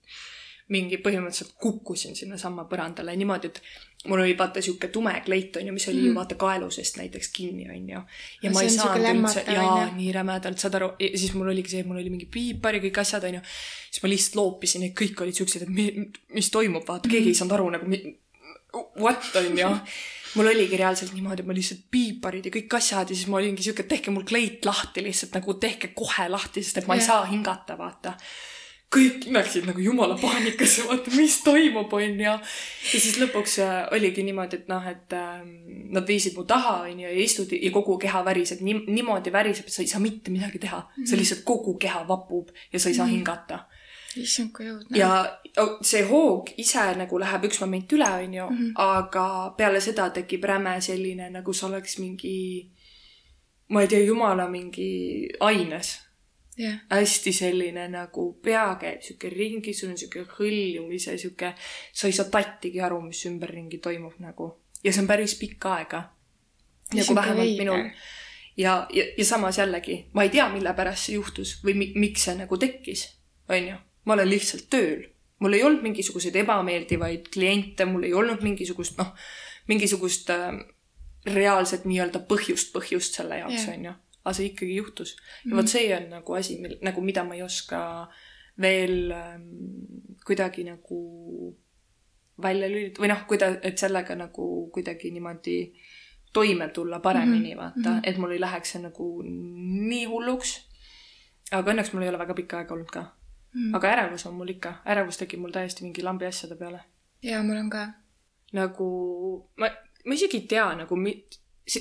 mingi põhimõtteliselt kukkusin sinnasamma põrandale niimoodi, et mul oli vaata sihuke tume kleit onju, mis oli mm. ju mhm. vaata kaelu seest näiteks kinni onju. ja ma ei saanud üldse, jaa, nii rämedalt, saad aru, ja siis mul oligi see, mul oli mingi piipar ja kõik asjad onju. siis ma lihtsalt loopisin, need kõik olid siuksed, et mi, mis toimub, vaata, keegi ei saanud aru nagu, what onju mul oligi reaalselt niimoodi, et ma lihtsalt piiparid ja kõik asjad ja siis ma olingi siuke, tehke mul kleit lahti lihtsalt nagu tehke kohe lahti, sest et ma yeah. ei saa hingata, vaata kõik läksid nagu jumala paanikasse, vaata, mis toimub, onju. ja siis lõpuks äh, oligi niimoodi, et noh, et äh, nad viisid mu taha, onju, ja istud ja kogu keha väriseb nii, niimoodi väriseb, et sa ei saa mitte midagi teha mm. -hmm. sa lihtsalt kogu keha vapub ja sa ei saa mm -hmm. hingata. issand, kui õudne. ja see hoog ise nagu läheb üks moment üle, onju, mhm. aga peale seda tekib räme selline, nagu sa oleks mingi, ma ei tea, jumala mingi aines yeah.. hästi selline nagu pea käib sihuke ringi, sul on sihuke hõljumise sihuke, sa ei saa tattigi aru, mis ümberringi toimub nagu. ja see on päris pikka aega. nagu vähemalt minul. ja, ja, ja samas jällegi, ma ei tea, mille pärast see juhtus või mi, miks see nagu tekkis, onju. ma olen lihtsalt tööl. mul ei olnud mingisuguseid ebameeldivaid kliente, mul ei olnud mingisugust, noh, mingisugust äh, reaalset nii-öelda põhjust, põhjust selle jaoks, onju aga see ikkagi juhtus. ja vot mhm. see on nagu asi, mil nagu, mida ma ei oska veel ähm, kuidagi nagu välja lülitada või noh, kuida-, et sellega nagu kuidagi niimoodi toime tulla paremini mm, -hmm. vaata mm, -hmm. et mul ei läheks see nagu nii hulluks. aga õnneks mul ei ole väga pikka aega olnud ka mm. -hmm. aga ärevus on mul ikka, ärevus tekib mul täiesti mingi lambi asjade peale. jaa, mul on ka. nagu ma, ma isegi ei tea nagu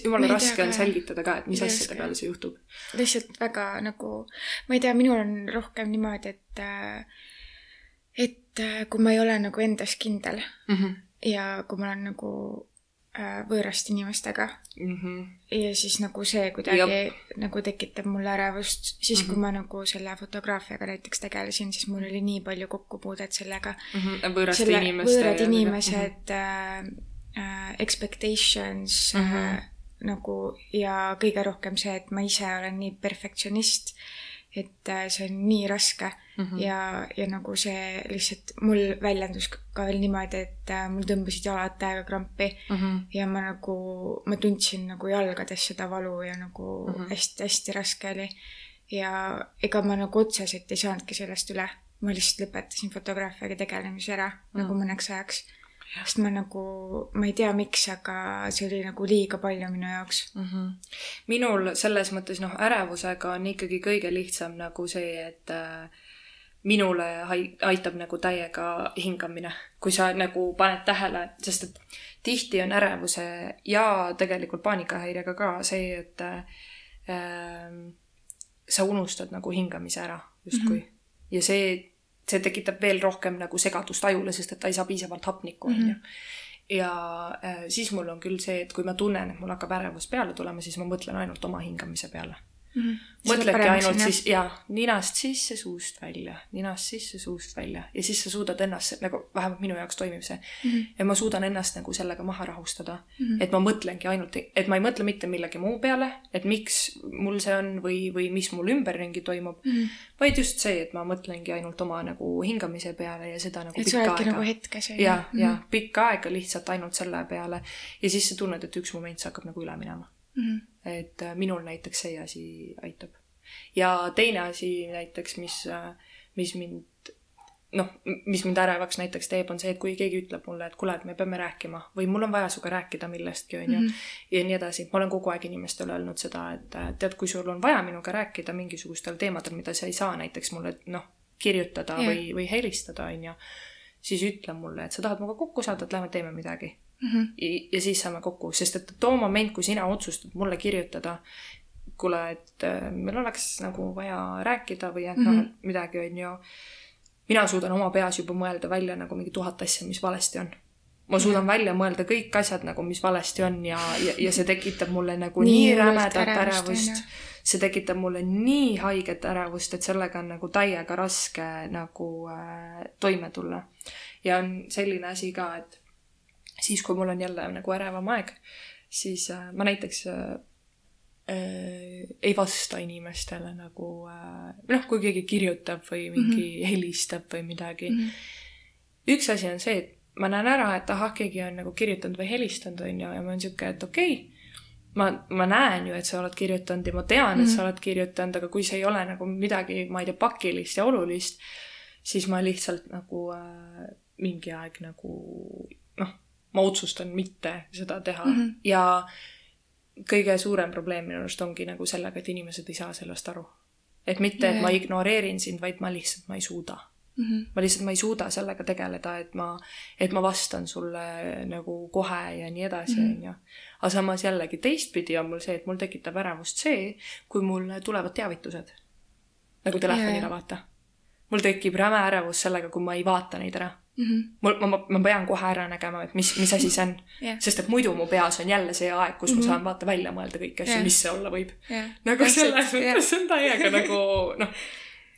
jumala raske on selgitada ka, et mis asjade peale see juhtub. lihtsalt väga nagu, ma ei tea, minul on rohkem niimoodi, et äh, et äh, kui ma ei ole nagu endas kindel mm -hmm. ja kui ma olen nagu äh, võõraste inimestega mm. -hmm. ja siis nagu see kuidagi nagu tekitab mulle ärevust, siis mm -hmm. kui ma nagu selle fotograafiaga näiteks tegelesin, siis mul oli nii palju kokkupuudet sellega mm. -hmm. võõraste selle, inimeste. võõrad inimesed mm, -hmm. äh, expectations mm, -hmm. Nagu ja kõige rohkem see, et ma ise olen nii perfektsionist, et äh, see on nii raske mm -hmm. ja, ja nagu see lihtsalt mul väljendus ka veel niimoodi, et äh, mul tõmbasid jalad täiega krampi mm -hmm. ja ma nagu, ma tundsin nagu jalgades seda valu ja nagu hästi-hästi mm -hmm. raske oli. ja ega ma nagu otseselt ei saanudki sellest üle, ma lihtsalt lõpetasin fotograafiaga tegelemise ära mm -hmm. nagu mõneks ajaks sest ma nagu, ma ei tea, miks, aga see oli nagu liiga palju minu jaoks mm. -hmm. minul selles mõttes noh, ärevusega on ikkagi kõige lihtsam nagu see, et äh, minule aitab nagu täiega hingamine, kui sa nagu paned tähele, sest et tihti on ärevuse ja tegelikult paanikahäirega ka see, et äh, sa unustad nagu hingamise ära justkui mm. -hmm. ja see see tekitab veel rohkem nagu segadust ajule, sest et ta ei saa piisavalt hapnikku, onju. Mhm. ja äh, siis mul on küll see, et kui ma tunnen, et mul hakkab ärevus peale tulema, siis ma mõtlen ainult oma hingamise peale mm. mõtledki ainult siis ja ninast sisse, suust välja, ninast sisse, suust välja ja siis sa suudad ennast nagu vähemalt minu jaoks toimib see mm. -hmm. ja ma suudan ennast nagu sellega maha rahustada mm. -hmm. et ma mõtlengi ainult, et ma ei mõtle mitte millegi muu peale, et miks mul see on või, või mis mul ümberringi toimub mm. -hmm. vaid just see, et ma mõtlengi ainult oma nagu hingamise peale ja seda nagu et pikka aega. nagu hetkes. ja, ja mm -hmm. pikka aega lihtsalt ainult selle peale ja siis sa tunned, et üks moment see hakkab nagu üle minema mm. -hmm et äh, minul näiteks see asi aitab. ja teine asi näiteks, mis, äh, mis mind noh, mis mind ärevaks näiteks teeb, on see, et kui keegi ütleb mulle, et kuule, et me peame rääkima või mul on vaja sinuga rääkida millestki, onju, mhm. ja nii edasi. ma olen kogu aeg inimestele öelnud seda, et äh, tead, kui sul on vaja minuga rääkida mingisugustel teemadel, mida sa ei saa näiteks mulle noh, kirjutada yeah. või, või helistada, onju, siis ütle mulle, et sa tahad minuga kokku saada, et lähme teeme midagi mm. -hmm. Ja, ja siis saame kokku, sest et too moment, kui sina otsustad mulle kirjutada, kuule, et äh, meil oleks nagu vaja rääkida või et mm -hmm. noh, mhm. midagi on ju, mina suudan oma peas juba mõelda välja nagu mingi tuhat asja, mis valesti on ma suudan mm -hmm. välja mõelda kõik asjad nagu, mis valesti on ja, ja, ja see tekitab mulle nagu nii, nii rämedat ärevust. see tekitab mulle nii haiget ärevust, et sellega on nagu täiega raske nagu äh, toime tulla. ja on selline asi ka, et siis, kui mul on jälle nagu ärevam aeg, siis äh, ma näiteks äh, äh, ei vasta inimestele nagu äh, noh, kui keegi kirjutab või mingi mm -hmm. helistab või midagi mm. -hmm. üks asi on see, et ma näen ära, et ahah, keegi on nagu kirjutanud või helistanud, on ju, ja ma olen sihuke, et okei okay,, ma, ma näen ju, et sa oled kirjutanud ja ma tean mm, -hmm. et sa mhm. oled kirjutanud, aga kui see ei ole nagu midagi, ma ei tea, pakilist ja olulist, siis ma lihtsalt nagu äh, mingi aeg nagu noh ma otsustan mitte seda teha mm -hmm. ja kõige suurem probleem minu arust ongi nagu sellega, et inimesed ei saa sellest aru. et mitte et ma ignoreerin sind, vaid ma lihtsalt, ma ei suuda mm. -hmm. ma lihtsalt, ma ei suuda sellega tegeleda, et ma, et ma vastan sulle nagu kohe ja nii edasi, mhm. onju. aga samas jällegi teistpidi on mul see, et mul tekitab ärevust see, kui mul tulevad teavitused. nagu telefonile yeah., vaata. mul tekib räme ärevus sellega, kui ma ei vaata neid ära mm. -hmm. mul, ma, ma pean kohe ära nägema, et mis, mis asi see on yeah.. sest et muidu mu peas on jälle see aeg, kus mm -hmm. ma mhm. saan vaata välja mõelda kõiki asju yeah., mis see olla võib yeah.. nagu selles mõttes yeah. on täiega nagu noh,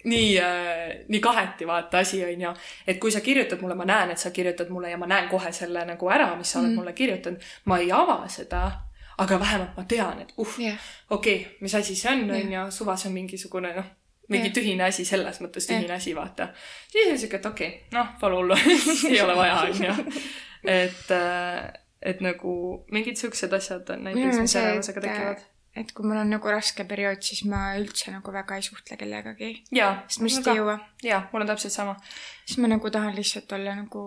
nii äh,, nii kaheti vaata asi on ju, et kui sa kirjutad mulle, ma näen, et sa kirjutad mulle ja ma näen kohe selle nagu ära, mis sa oled mm -hmm. mulle kirjutanud, ma ei ava seda aga vähemalt ma tean, et uh yeah., okei okay,, mis asi see on, on ju, suva see on mingisugune noh, mingi tühine asi, selles mõttes tühine asi, vaata. siis on siuke, et okei okay,, noh, pole hullu ei ole vaja, onju. et, äh, et nagu mingid siuksed asjad on näiteks, mis ärevusega tekivad et kui mul on nagu raske periood, siis ma üldse nagu väga ei suhtle kellegagi. sest ma lihtsalt ei jõua. jaa, mul on täpselt sama. siis ma nagu tahan lihtsalt olla nagu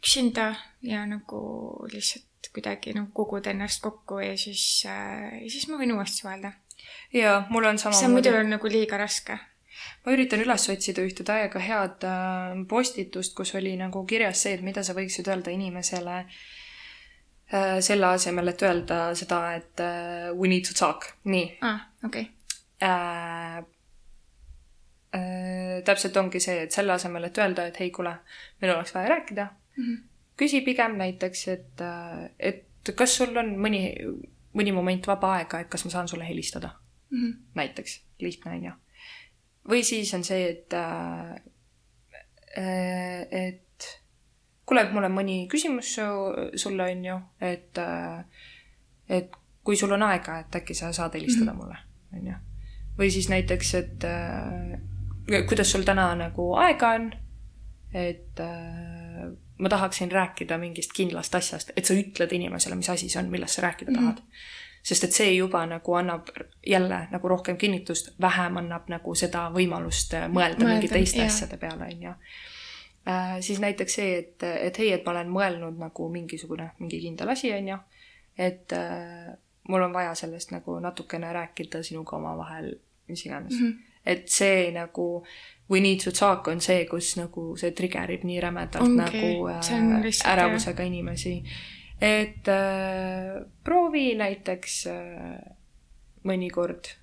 üksinda ja nagu lihtsalt kuidagi nagu kogud ennast kokku ja siis äh,, ja siis ma võin uuesti suhelda. Jaa, mul on sama. see on muidu on nagu liiga raske ma üritan üles otsida ühte täiega head äh, postitust, kus oli nagu kirjas see, et mida sa võiksid öelda inimesele äh, selle asemel, et öelda seda, et äh, we need to talk, nii. aa, ah, okei okay.. täpselt ongi see, et selle asemel, et öelda, et hei, kuule, meil oleks vaja rääkida mm, -hmm. küsi pigem näiteks, et, et kas sul on mõni, mõni moment vaba aega, et kas ma saan sulle helistada mm. -hmm. näiteks, lihtne on ju või siis on see, et äh,, et kuule, et mul on mõni küsimus su, sulle, on ju, et äh,, et kui sul on aega, et äkki sa saad helistada mm -hmm. mulle, on ju. või siis näiteks, et äh, kuidas sul täna nagu aega on, et äh, ma tahaksin rääkida mingist kindlast asjast, et sa ütled inimesele, mis asi see on, millest sa rääkida tahad mm. -hmm sest et see juba nagu annab jälle nagu rohkem kinnitust, vähem annab nagu seda võimalust äh, mõelda, mõelda mingi teiste jah. asjade peale, on ju äh,. siis näiteks see, et, et hei, et ma olen mõelnud nagu mingisugune, mingi kindel asi, on ju, et äh, mul on vaja sellest nagu natukene rääkida sinuga omavahel, mis iganes mm. -hmm. et see nagu we need to talk on see, kus nagu see trigger ib nii rämedalt okay. nagu äh, ärevusega inimesi et äh, proovi näiteks äh, mõnikord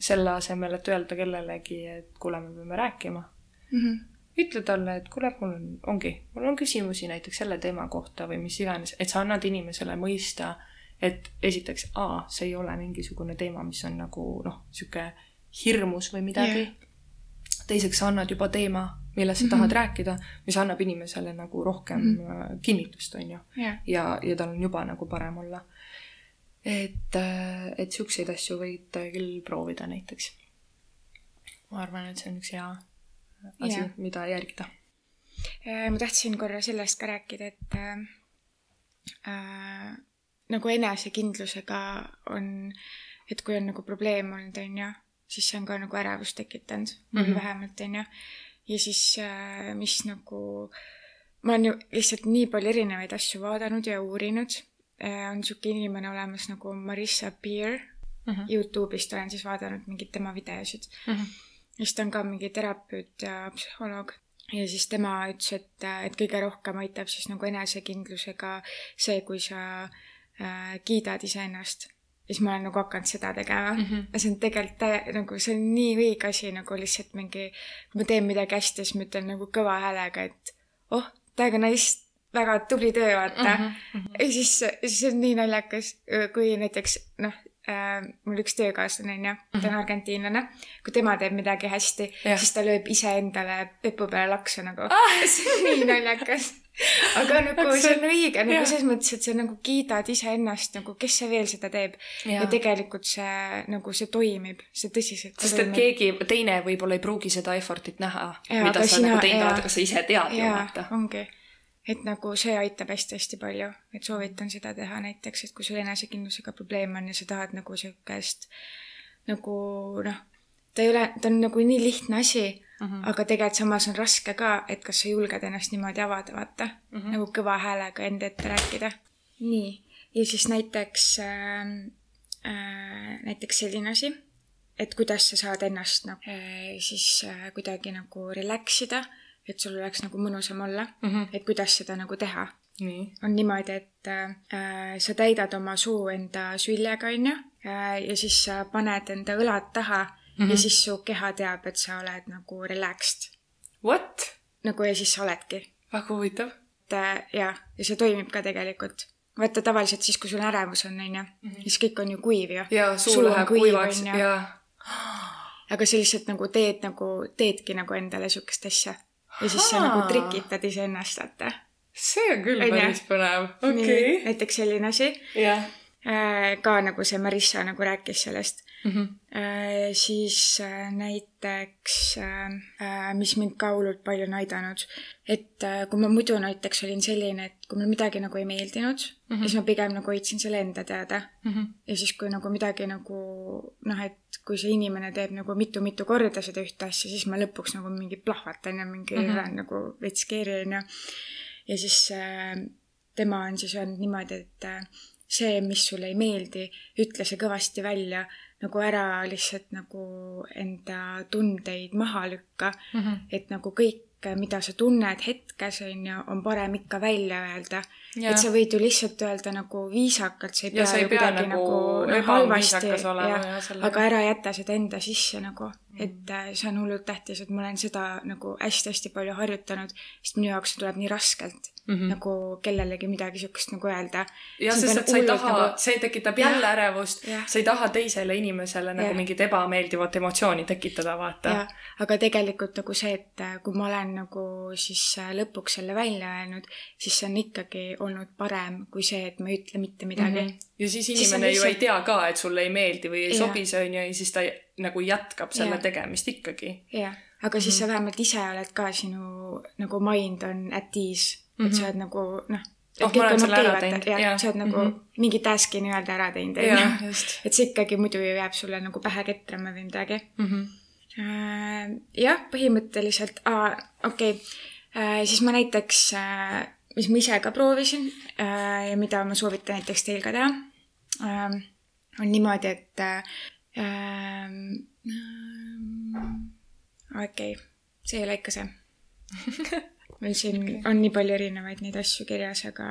selle asemel, et öelda kellelegi, et kuule, me peame rääkima mm. -hmm. ütle talle, et kuule, mul on, ongi, mul on küsimusi näiteks selle teema kohta või mis iganes, et sa annad inimesele mõista, et esiteks, aa, see ei ole mingisugune teema, mis on nagu noh, sihuke hirmus või midagi yeah. Teiseks, sa annad juba teema millest sa mm -hmm. tahad rääkida, mis annab inimesele nagu rohkem mm -hmm. kinnitust, on ju yeah.. ja, ja tal on juba nagu parem olla. et, äh, et siukseid asju võid küll proovida näiteks. ma arvan, et see on üks hea asi yeah., mida järgida. Äh, ma tahtsin korra sellest ka rääkida, et äh, äh, nagu enesekindlusega on, et kui on nagu probleem olnud, on ju, siis see on ka nagu ärevust tekitanud mm, -hmm. vähemalt, on ju ja siis äh, mis nagu, ma olen ju lihtsalt nii palju erinevaid asju vaadanud ja uurinud äh,. on niisugune inimene olemas nagu Marissa Peer mm -hmm. Youtube'ist olen siis vaadanud mingeid tema videosid mm. -hmm. siis ta on ka mingi terapeut ja psühholoog ja siis tema ütles, et, et kõige rohkem aitab siis nagu enesekindlusega see, kui sa äh, kiidad iseennast siis ma olen nagu hakanud seda tegema mm. -hmm. ja see on tegelikult nagu see on nii õige asi nagu lihtsalt mingi, kui ma teen midagi hästi, siis ma ütlen nagu kõva häälega, et oh, täiega nice, väga tubli töö, vaata mm. -hmm. ja siis, siis on nii naljakas, kui näiteks noh äh,, mul üks töökaaslane on ju, ta on mhm. argentiinlane, kui tema teeb midagi hästi, siis ta lööb iseendale pepu peale laksu nagu ah. see on nii naljakas aga nagu see on õige nagu selles mõttes, et sa nagu kiidad iseennast nagu, kes see veel seda teeb. ja tegelikult see nagu see toimib, see tõsiselt. sest et keegi teine võib-olla ei pruugi seda effort'it näha, mida sa sina, nagu teinud oled, aga sa ise tead ju vaata. ongi, et nagu see aitab hästi-hästi palju, et soovitan seda teha näiteks, et kui sul enesekindlusega probleem on ja sa tahad nagu siukest nagu noh, ta ei ole, ta on nagu nii lihtne asi Mm -hmm. aga tegelikult samas on raske ka, et kas sa julged ennast niimoodi avada, vaata mm. -hmm. nagu kõva häälega enda ette rääkida. nii, ja siis näiteks äh,, äh, näiteks selline asi, et kuidas sa saad ennast nagu äh, siis äh, kuidagi nagu relax ida, et sul oleks nagu mõnusam olla mm, -hmm. et kuidas seda nagu teha. Nii. on niimoodi, et äh, sa täidad oma suu enda süljega, onju, äh, ja siis sa paned enda õlad taha mm -hmm. ja siis su keha teab, et sa oled nagu relaxed. What? nagu ja siis sa oledki. väga huvitav. et äh, jah, ja see toimib ka tegelikult. vaata tavaliselt siis, kui sul ärevus on, onju, mhm. siis kõik on ju kuiv ju. jaa, suu läheb kuivaks ja. aga sa lihtsalt nagu teed nagu, teedki nagu endale siukest asja. ja siis sa nagu trikitad iseennast, vaata. see on küll päris põnev, okei okay.. näiteks selline asi. jah Äh, ka nagu see Marissa nagu rääkis sellest mm. -hmm. siis äh, näiteks, mis mind ka hullult palju on aidanud, et kui ma muidu näiteks olin selline, et kui mulle midagi nagu ei meeldinud mm, -hmm. siis ma pigem nagu hoidsin selle enda teada mm. -hmm. ja siis, kui nagu midagi nagu noh, et kui see inimene teeb nagu mitu-mitu korda seda ühte asja, siis ma lõpuks nagu mingi plahvatan ja mingi mm -hmm. lähen nagu veits keeri onju ja siis äh, tema on siis öelnud niimoodi, et äh, see, mis sulle ei meeldi, ütle see kõvasti välja, nagu ära lihtsalt nagu enda tundeid maha lükka. Mm. -hmm. et nagu kõik, mida sa tunned hetkes, on ju, on parem ikka välja öelda. Et sa võid ju lihtsalt öelda nagu viisakalt, sa ei pea ju kuidagi nagu, nagu no, halvasti, aga ära jäta seda enda sisse nagu. Mm.. et äh, see on hullult tähtis, et ma olen seda nagu hästi-hästi palju harjutanud, sest minu jaoks tuleb nii raskelt mm -hmm. nagu kellelegi midagi siukest nagu öelda. jah, sest et sa ei taha nagu..., see tekitab jälle ja, ärevust, sa ei taha teisele inimesele nagu ja. mingit ebameeldivat emotsiooni tekitada, vaata. aga tegelikult nagu see, et äh, kui ma olen nagu siis äh, lõpuks selle välja öelnud, siis see on ikkagi olnud parem kui see, et ma ei ütle mitte midagi mm. -hmm. ja siis inimene siis ju lihtsalt... ei tea ka, et sulle ei meeldi või ei ja. sobi see onju ja siis ta nagu jätkab selle ja. tegemist ikkagi. jah, aga siis mm -hmm. sa vähemalt ise oled ka, sinu nagu mind on at ease mm, -hmm. et sa oled nagu noh oh, ma olen selle okay, ära teinud. jah, sa oled nagu mm -hmm. mingi task'i nii-öelda ära teinud, onju. et see ikkagi muidu ju jääb sulle nagu pähe ketrama või midagi mm. -hmm. Jah, põhimõtteliselt, okei okay. uh,, siis ma näiteks uh, mis ma ise ka proovisin äh, ja mida ma soovitan näiteks teil ka teha äh,, on niimoodi, et äh, okei okay., see ei ole ikka see meil siin okay. on nii palju erinevaid neid asju kirjas, aga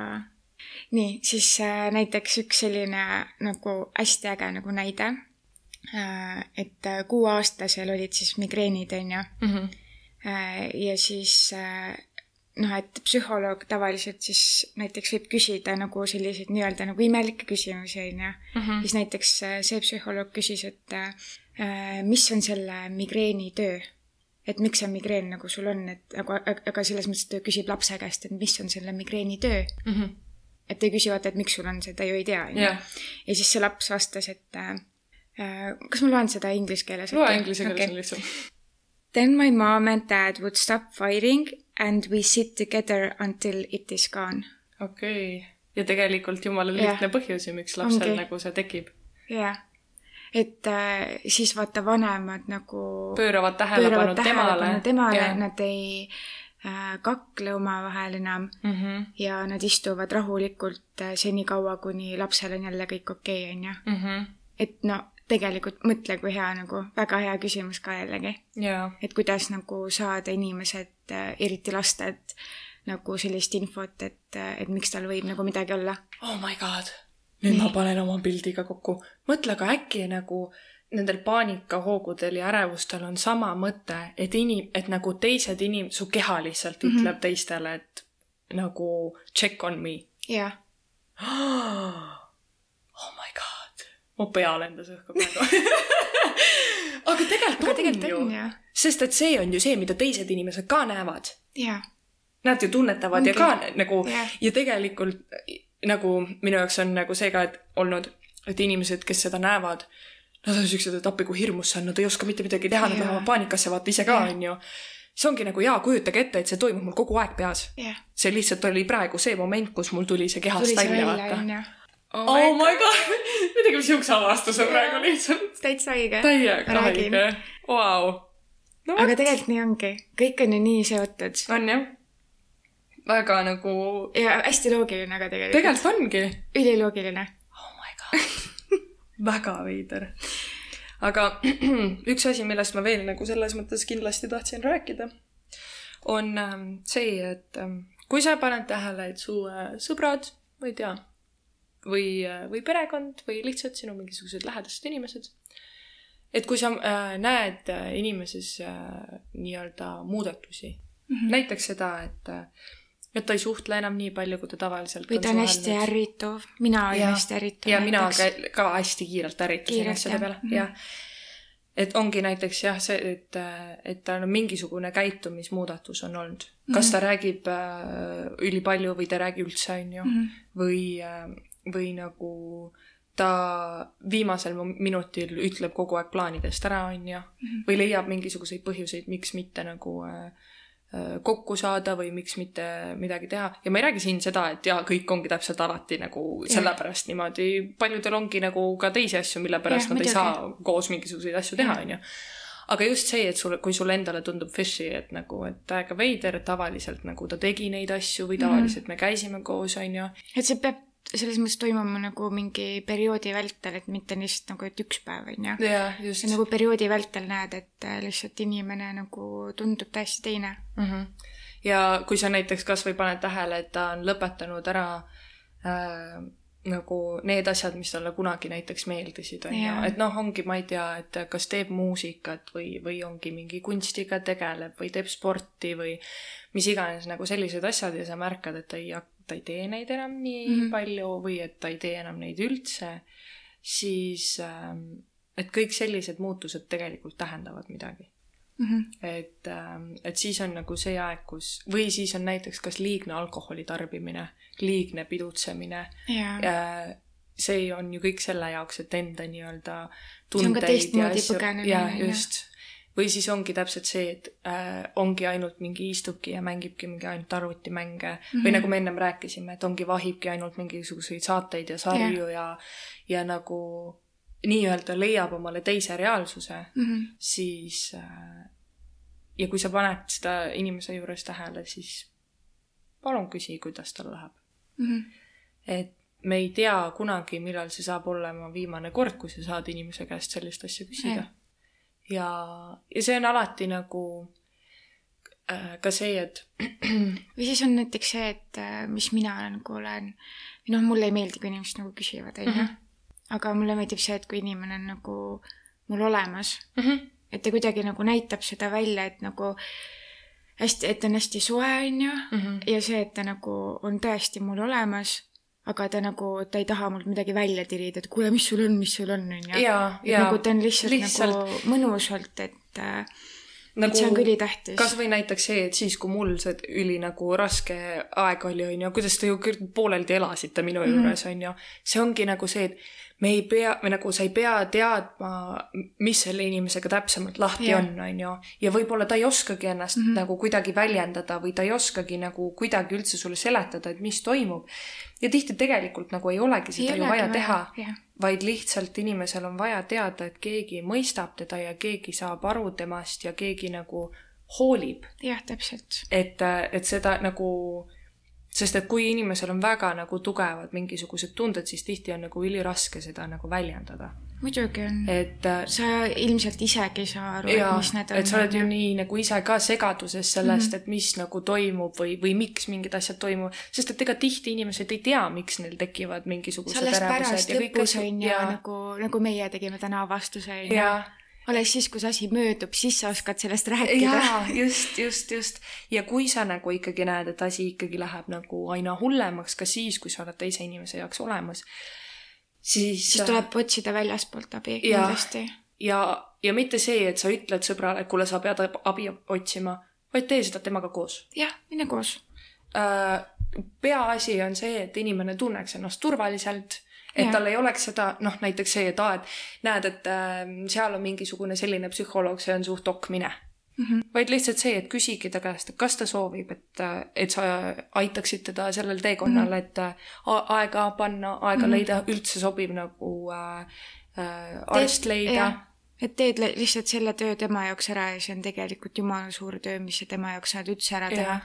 nii, siis äh, näiteks üks selline nagu hästi äge nagu näide äh,. et äh, kuueaastasel olid siis migreenid, onju mm. -hmm. ja siis noh, et psühholoog tavaliselt siis näiteks võib küsida nagu selliseid nii-öelda nagu imelikke küsimusi, on ju. Mhm. siis näiteks see psühholoog küsis, et mis on selle migreeni töö. Et miks see migreen nagu sul on, et nagu, aga selles mõttes, ta küsib lapse käest, et mis on selle migreeni töö mm. -hmm. et ei küsi vaata, et miks sul on see, ta ju ei tea, on ju. ja siis see laps vastas, et äh, äh kas ma loen seda inglise keeles? loe inglise keeles okay. on lihtsam. Then my mom and dad would stop fighting and we sit together until it is gone. okei okay., ja tegelikult jumala lihtne yeah. põhjus ju, miks lapsel okay. nagu see tekib. jah yeah., et äh, siis vaata vanemad nagu pööravad tähelepanu temale, temale, nad ei äh, kakle omavahel enam mm -hmm. ja nad istuvad rahulikult äh, senikaua, kuni lapsel on jälle kõik okei okay,, onju. Mhm. et no tegelikult mõtle, kui hea nagu, väga hea küsimus ka jällegi yeah.. et kuidas nagu saada inimesed, eriti lasted, nagu sellist infot, et, et miks tal võib nagu midagi olla. oh my god, nüüd Nii. ma panen oma pildiga kokku. mõtle, aga äkki nagu nendel paanikahoogudel ja ärevustel on sama mõte, et inim-, et nagu teised inim-, su keha lihtsalt mm -hmm. ütleb teistele, et nagu check on me. jah oh my god mu pea lendas õhku praegu aga tegelikult aga on tegelikult ju. sest et see on ju see, mida teised inimesed ka näevad. jaa. Nad ju tunnetavad Ongi. ja ka nagu ja. ja tegelikult nagu minu jaoks on nagu see ka, et olnud, et inimesed, kes seda näevad, nad on siuksed, et appi kui hirmus see on, nad ei oska mitte midagi teha, nad lähevad paanikasse, vaata ise ka, onju. See ongi nagu jaa, kujutage ette, et see toimub mul kogu aeg peas. Yeah.. see lihtsalt oli praegu see moment, kus mul tuli see kehast välja, vaata. oh, oh my god, me tegime siukse avastuse praegu lihtsalt. täitsa õige. täiega õige, vau. aga tegelikult nii ongi, kõik on ju nii seotud. on jah. Väga nagu. ja hästi loogiline ka tegelikult. tegelikult ongi. üliloogiline. oh my god väga veider. aga üks asi, millest ma veel nagu selles mõttes kindlasti tahtsin rääkida, on ähm, see, et ähm, kui sa paned tähele, et su äh, sõbrad, ma ei tea või, või perekond või lihtsalt sinu mingisugused lähedased inimesed. et kui sa äh, näed äh, inimeses äh, nii-öelda muudatusi mm, -hmm. näiteks seda, et äh, et ta ei suhtle enam nii palju, kui ta tavaliselt või ta on hästi ärrituv, mina olin hästi ärrituv. ja mina ka, ka hästi kiirelt ärritusin asjade peale -hmm. jah. et ongi näiteks jah, see, et, et tal on mingisugune käitumismuudatus on olnud. kas -hmm. ta räägib äh, ülipalju või ta ei räägi üldse, on ju, mhm. või äh, või nagu ta viimasel minutil ütleb kogu aeg plaanidest ära, on ju, mhm. või leiab mingisuguseid põhjuseid, miks mitte nagu äh, äh, kokku saada või miks mitte midagi teha. ja ma ei räägi siin seda, et jaa, kõik ongi täpselt alati nagu sellepärast niimoodi, paljudel ongi nagu ka teisi asju, mille pärast ja, nad ei saa koos mingisuguseid asju teha, on ju. aga just see, et sul, kui sulle endale tundub fishy, et nagu, et täiega veider, tavaliselt nagu ta tegi neid asju või tavaliselt mm -hmm. me käisime koos, on ju. et see peab selles mõttes toimuma nagu mingi perioodi vältel, et mitte lihtsalt nagu, et üks päev, on ju. just. nagu perioodi vältel näed, et äh, lihtsalt inimene nagu tundub täiesti teine mm. -hmm. ja kui sa näiteks kasvõi paned tähele, et ta on lõpetanud ära äh, nagu need asjad, mis talle kunagi näiteks meeldisid, on ju, et noh, ongi, ma ei tea, et kas teeb muusikat või, või ongi mingi kunstiga tegeleb või teeb sporti või mis iganes nagu sellised asjad ja sa märkad, et ta ei, ta ei tee neid enam nii mm -hmm. palju või et ta ei tee enam neid üldse, siis ähm, et kõik sellised muutused tegelikult tähendavad midagi mm. -hmm. et, et siis on nagu see aeg, kus, või siis on näiteks kas liigne alkoholi tarbimine, liigne pidutsemine yeah.. see on ju kõik selle jaoks, et enda nii-öelda tundeid ja asju. ja just või siis ongi täpselt see, et äh, ongi ainult mingi istubki ja mängibki mingi ainult arvutimänge mm -hmm. või nagu me ennem rääkisime, et ongi vahibki ainult mingisuguseid saateid ja sarju yeah. ja, ja nagu nii-öelda leiab omale teise reaalsuse mm, -hmm. siis äh, ja kui sa paned seda inimese juures tähele, siis palun küsi, kuidas tal läheb mm. -hmm. et me ei tea kunagi, millal see saab olema viimane kord, kui sa saad inimese käest sellist asja küsida. Ja, ja see on alati nagu äh, ka see, et või siis on näiteks see, et äh, mis mina nagu olen, noh, mulle ei meeldi, kui inimesed nagu küsivad, onju mhm aga mulle meeldib see, et kui inimene on nagu mul olemas mm, -hmm. et ta kuidagi nagu näitab seda välja, et nagu hästi, et ta on hästi soe, onju, mhm. ja see, et ta nagu on tõesti mul olemas, aga ta nagu, ta ei taha mult midagi välja tirida, et kuule, mis sul on, mis sul on, onju. nagu ta on lihtsalt, lihtsalt... nagu mõnusalt, et äh, nagu, see on ka ülitähtis. kasvõi näiteks see, et siis, kui mul see üli nagu raske aeg oli, onju, kuidas te ju pooleldi elasite minu mm -hmm. juures, onju. see ongi nagu see, et me ei pea, või nagu sa ei pea teadma, mis selle inimesega täpsemalt lahti yeah. on, on ju. ja võib-olla ta ei oskagi ennast mm -hmm. nagu kuidagi väljendada või ta ei oskagi nagu kuidagi üldse sulle seletada, et mis toimub. ja tihti tegelikult nagu ei olegi seda ei ju vaja teha yeah., vaid lihtsalt inimesel on vaja teada, et keegi mõistab teda ja keegi saab aru temast ja keegi nagu hoolib. jah, täpselt. et, et seda nagu sest et kui inimesel on väga nagu tugevad mingisugused tunded, siis tihti on nagu üliraske seda nagu väljendada. muidugi on. et äh, sa ilmselt isegi ei saa aru, mis need on. et sa oled ju nii nagu ise ka segaduses sellest mm, -hmm. et mis nagu toimub või, või miks mingid asjad toimuvad, sest et ega tihti inimesed ei tea, miks neil tekivad mingisugused ärevused ja kõik asjad. nagu, nagu meie tegime täna vastuse, on ju alles siis, kui see asi möödub, siis sa oskad sellest rääkida. just, just, just. ja kui sa nagu ikkagi näed, et asi ikkagi läheb nagu aina hullemaks ka siis, kui sa oled teise inimese jaoks olemas, siis siis tuleb otsida väljaspoolt abi kindlasti. ja, ja mitte see, et sa ütled sõbrale, kuule, sa pead abi otsima, vaid tee seda temaga koos. jah, mine koos äh,. peaasi on see, et inimene tunneks ennast turvaliselt et ja. tal ei oleks seda, noh, näiteks see, et aa, et näed, et äh, seal on mingisugune selline psühholoog, see on suht ok, mine mm. -hmm. vaid lihtsalt see, et küsigi ta käest, et kas ta soovib, et, äh, et sa aitaksid teda sellel teekonnal mm, -hmm. et äh, aega panna, aega mm -hmm. leida, üldse sobiv nagu äh, äh, arst leida. et teed lihtsalt selle töö tema jaoks ära ja see on tegelikult jumala suur töö, mis sa tema jaoks saad üldse ära teha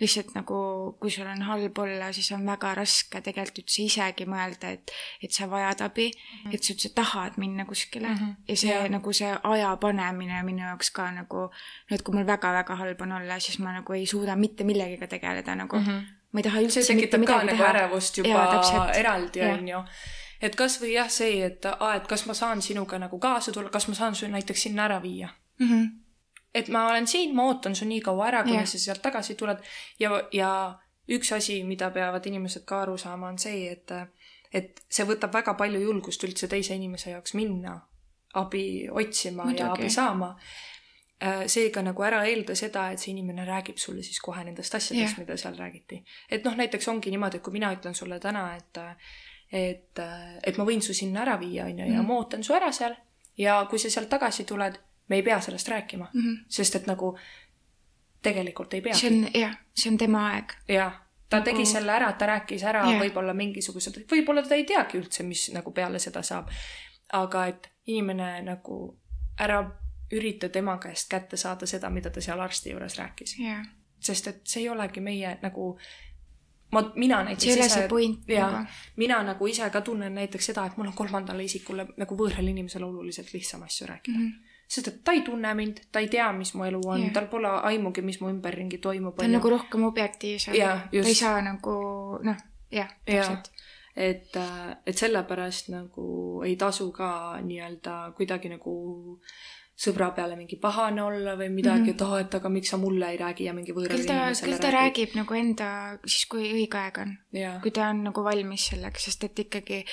lihtsalt nagu, kui sul on halb olla, siis on väga raske tegelikult üldse isegi mõelda, et, et sa vajad abi mm, -hmm. et sa üldse tahad minna kuskile mm. -hmm. ja see ja. nagu see aja panemine minu jaoks ka nagu, no et kui mul väga-väga halb on olla, siis ma nagu ei suuda mitte millegagi tegeleda nagu mm. -hmm. ma ei taha üldse see tekitab ka nagu ärevust juba ja, eraldi, on ju et kasvõi jah, see, et aa, et kas ma saan sinuga nagu kaasa tulla, kas ma saan su näiteks sinna ära viia mm. -hmm et ma olen siin, ma ootan su nii kaua ära, kuni sa sealt tagasi tuled ja, ja üks asi, mida peavad inimesed ka aru saama, on see, et, et see võtab väga palju julgust üldse teise inimese jaoks minna abi otsima Muidugi. ja abi saama. Äh, seega nagu ära eelda seda, et see inimene räägib sulle siis kohe nendest asjadest yeah., mida seal räägiti. et noh, näiteks ongi niimoodi, et kui mina ütlen sulle täna, et et, et ma võin su sinna ära viia, on ju, ja mhm. ma ootan su ära seal ja kui sa sealt tagasi tuled me ei pea sellest rääkima mm, -hmm. sest et nagu tegelikult ei pea. see on jah, see on tema aeg. jah, ta nagu... tegi selle ära, ta rääkis ära yeah. võib-olla mingisugused, võib-olla ta ei teagi üldse, mis nagu peale seda saab. aga et inimene nagu ära ürita tema käest kätte saada seda, mida ta seal arsti juures rääkis jah, sest et see ei olegi meie nagu ma, mina näiteks point jaa nagu., mina nagu ise ka tunnen näiteks seda, et mul on kolmandale isikule nagu võõrale inimesele oluliselt lihtsam asju rääkida mm. -hmm. Sest et ta ei tunne mind, ta ei tea, mis mu elu on tal pole aimugi, mis mu ümberringi toimub. ta on nagu rohkem objektiivsem. Ta ei saa nagu noh, jah, täpselt. et, et sellepärast nagu ei tasu ka nii-öelda kuidagi nagu sõbra peale mingi pahane olla või midagi mm, -hmm. et aa, et aga miks sa mulle ei räägi ja mingi ta, inimesele küll ta räägib nagu enda, siis kui õige aeg on. kui ta on nagu valmis selleks, sest et ikkagi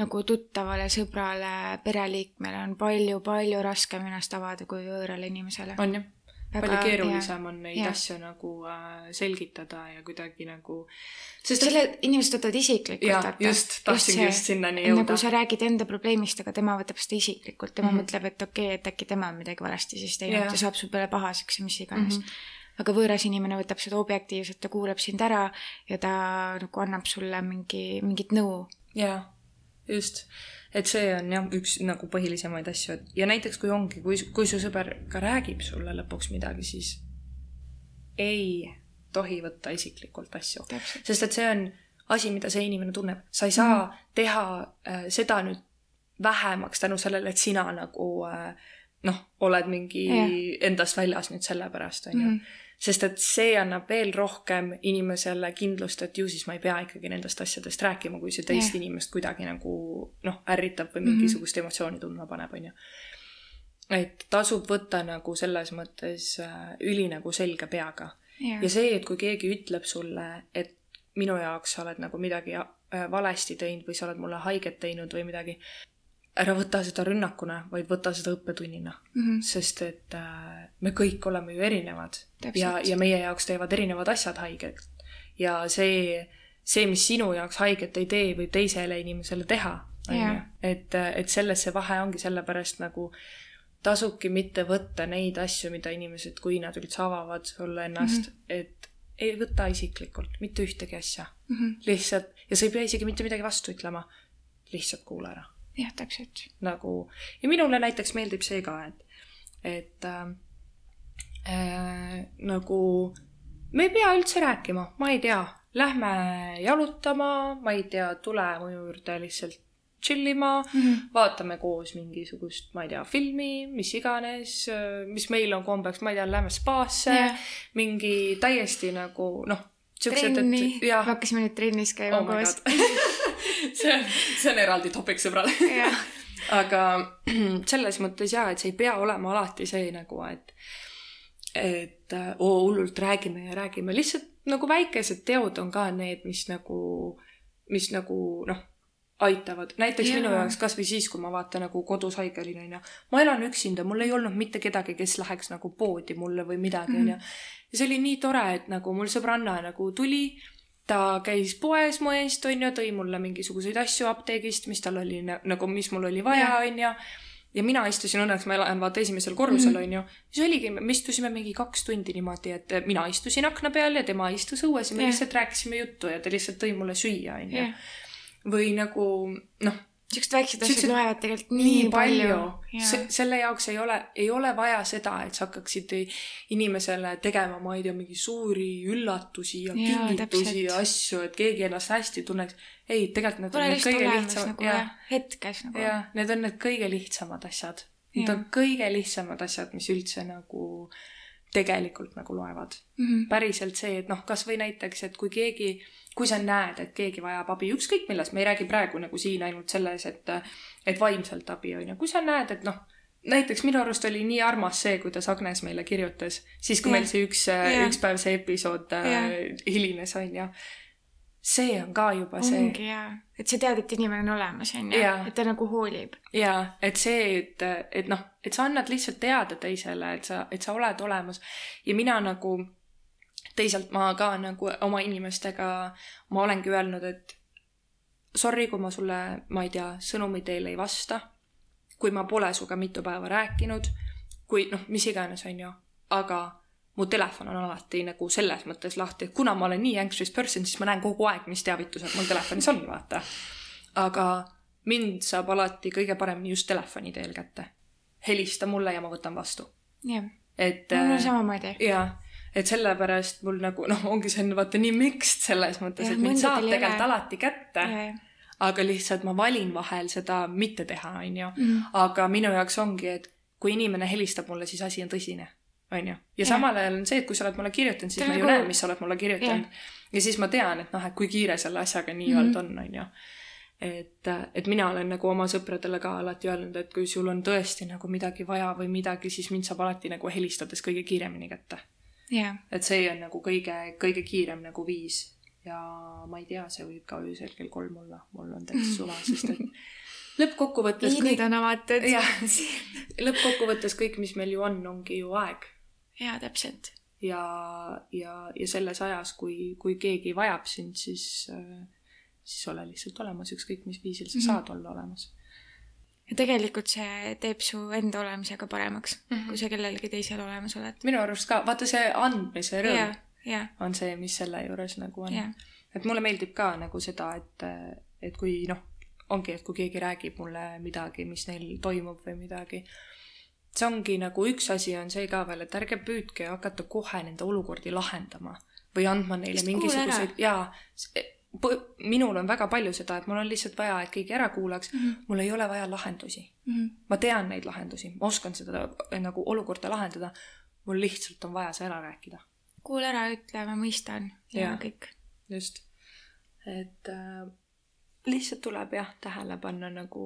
nagu tuttavale sõbrale, pereliikmele on palju-palju raskem ennast avada kui võõrale inimesele. on jah. palju Väga- keerulisem on neid jaa. asju nagu äh, selgitada ja kuidagi nagu, sest selle inimesed võtavad isiklikult. Jaa, just, tahtsingi just sinnani nagu jõuda. sa räägid enda probleemist, aga tema võtab seda isiklikult, tema mm. -hmm. mõtleb, et okei okay,, et äkki tema on midagi valesti siis teinud yeah. ja saab su peale pahaseks ja mis iganes mm. -hmm. aga võõras inimene võtab seda objektiivselt, ta kuulab sind ära ja ta nagu annab sulle mingi, mingit nõu. jaa, just. et see on jah, üks nagu põhilisemaid asju, ja näiteks kui ongi, kui, kui su sõber ka räägib sulle lõpuks midagi, siis ei tohi võtta isiklikult asju. sest et see on asi, mida see inimene tunneb. sa ei saa mm. teha äh, seda nüüd vähemaks tänu sellele, et sina nagu äh, noh, oled mingi Jah. endast väljas nüüd sellepärast, on ju Mhm. Sest et see annab veel rohkem inimesele kindlust, et ju siis ma ei pea ikkagi nendest asjadest rääkima, kui see teist Jah. inimest kuidagi nagu noh, ärritab või mingisugust emotsiooni tundma paneb, on ju. et tasub võtta nagu selles mõttes äh, üli nagu selge peaga ja see, et kui keegi ütleb sulle, et minu jaoks sa oled nagu midagi äh, valesti teinud või sa oled mulle haiget teinud või midagi, ära võta seda rünnakuna, vaid võta seda õppetunnina. Mhm. sest et äh, me kõik oleme ju erinevad Täpselt. ja, ja meie jaoks teevad erinevad asjad haiget. ja see, see, mis sinu jaoks haiget ei tee, võib teisele inimesele teha, Jaa. ju. et, et selles see vahe ongi, sellepärast nagu tasubki mitte võtta neid asju, mida inimesed, kui nad üldse avavad sulle ennast mm, -hmm. et ei võta isiklikult mitte ühtegi asja. Mhm. lihtsalt, ja sa ei pea isegi mitte midagi vastu ütlema, lihtsalt kuula ära jah, täpselt. nagu ja minule näiteks meeldib see ka, et, et äh, äh, nagu me ei pea üldse rääkima, ma ei tea, lähme jalutama, ma ei tea, tule mu juurde lihtsalt chill ima mm. -hmm. vaatame koos mingisugust, ma ei tea, filmi, mis iganes, mis meil on kombeks, ma ei tea, lähme spaasse yeah., mingi täiesti nagu noh, trenni, et me hakkasime nüüd trennis käima oh koos. see on, see on eraldi topik sõbrale aga selles mõttes jaa, et see ei pea olema alati see nagu, et et oo hullult räägime ja räägime, lihtsalt nagu väikesed teod on ka need, mis nagu, mis nagu noh, aitavad. näiteks yeah. minu jaoks kasvõi siis, kui ma vaata nagu kodus haige olin, onju. ma elan üksinda, mul ei olnud mitte kedagi, kes läheks nagu poodi mulle või midagi, onju. ja see oli nii tore, et nagu mul sõbranna nagu tuli, ta käis poes mu eest, onju, tõi mulle mingisuguseid asju apteegist, mis tal oli na- nagu, mis mul oli vaja, onju. ja mina istusin, õnneks ma elan vaata esimesel korrusel, onju. siis oligi, me istusime mingi kaks tundi niimoodi, et mina istusin akna peal ja tema istus õues ja me Jah. lihtsalt rääkisime juttu ja ta lihtsalt tõi mulle süüa, onju või nagu noh, siuksed väiksed asjad loevad tegelikult nii palju. Se- selle jaoks ei ole, ei ole vaja seda, et sa hakkaksid inimesele tegema, ma ei tea, mingi suuri üllatusi ja Jaa, kingitusi ja asju, et keegi ennast hästi tunneks. ei, tegelikult need on ole need kõige lihtsamad nagu ja jah, hetkes nagu. ja need on need kõige lihtsamad asjad. Need Jaa. on kõige lihtsamad asjad, mis üldse nagu tegelikult nagu loevad. Mhm. päriselt see, et noh, kasvõi näiteks, et kui keegi, kui sa näed, et keegi vajab abi, ükskõik milles, me ei räägi praegu nagu siin ainult selles, et, et vaimselt abi on ju, kui sa näed, et noh, näiteks minu arust oli nii armas see, kuidas Agnes meile kirjutas, siis kui Jah. meil see üks Jah., üks päev see episood Jah. äh, hilines, on ju. see on ka juba see ongi jaa, et sa tead, et inimene on olemas, onju Jaa., et ta nagu hoolib. jaa, et see, et, et noh, et sa annad lihtsalt teada teisele, et sa, et sa oled olemas ja mina nagu, teisalt ma ka nagu oma inimestega, ma olengi öelnud, et sorry, kui ma sulle, ma ei tea, sõnumi teel ei vasta, kui ma pole sinuga mitu päeva rääkinud, kui noh, mis iganes, on ju, aga mu telefon on alati nagu selles mõttes lahti, et kuna ma olen nii anxious person, siis ma näen kogu aeg, mis teavitused mul telefonis on, vaata. aga mind saab alati kõige paremini just telefoni teel kätte. helista mulle ja ma võtan vastu. jah, et mul on äh, samamoodi. jaa, et sellepärast mul nagu noh, ongi see on vaata nii mixed selles mõttes, et mind saab tegelikult alati kätte, aga lihtsalt ma valin vahel seda mitte teha, onju. Mhm. aga minu jaoks ongi, et kui inimene helistab mulle, siis asi on tõsine, onju. ja samal ajal on see, et kui sa oled mulle kirjutanud, siis Ta ma ju nagu- näen, mis sa oled mulle kirjutanud. ja siis ma tean, et noh, et kui kiire selle asjaga nii-öelda on, onju. et, et mina olen nagu oma sõpradele ka alati öelnud, et kui sul on tõesti nagu midagi vaja või midagi, siis mind saab alati nagu helistades kõige kiiremini kätte jah, et see on nagu kõige, kõige kiirem nagu viis ja ma ei tea, see võib ka öösel kell kolm olla, mul on täitsa suva, sest et lõppkokkuvõttes liinid kõik, on avatud. jah, lõppkokkuvõttes kõik, mis meil ju on, ongi ju aeg jaa, täpselt. ja, ja, ja selles ajas, kui, kui keegi vajab sind, siis, siis ole lihtsalt olemas, ükskõik mis viisil sa Mhm. saad olla olemas. Ja tegelikult see teeb su enda olemise ka paremaks mm. -hmm. kui sa kellelegi teisele olemas oled. minu arust ka, vaata see andmise rõõm jaa, jaa, on see, mis selle juures nagu on jaa, et mulle meeldib ka nagu seda, et, et kui noh, ongi, et kui keegi räägib mulle midagi, mis neil toimub või midagi, see ongi nagu üks asi on see ka veel, et ärge püüdke hakata kohe nende olukordi lahendama või andma neile mingisuguseid, jaa, minul on väga palju seda, et mul on lihtsalt vaja, et keegi ära kuulaks mm. -hmm. mul ei ole vaja lahendusi. Mhm. ma tean neid lahendusi, ma oskan seda nagu olukorda lahendada, mul lihtsalt on vaja see ära rääkida kuula ära, ütle, ma mõistan ja Jaa. kõik. just, et äh, lihtsalt tuleb jah tähele panna nagu,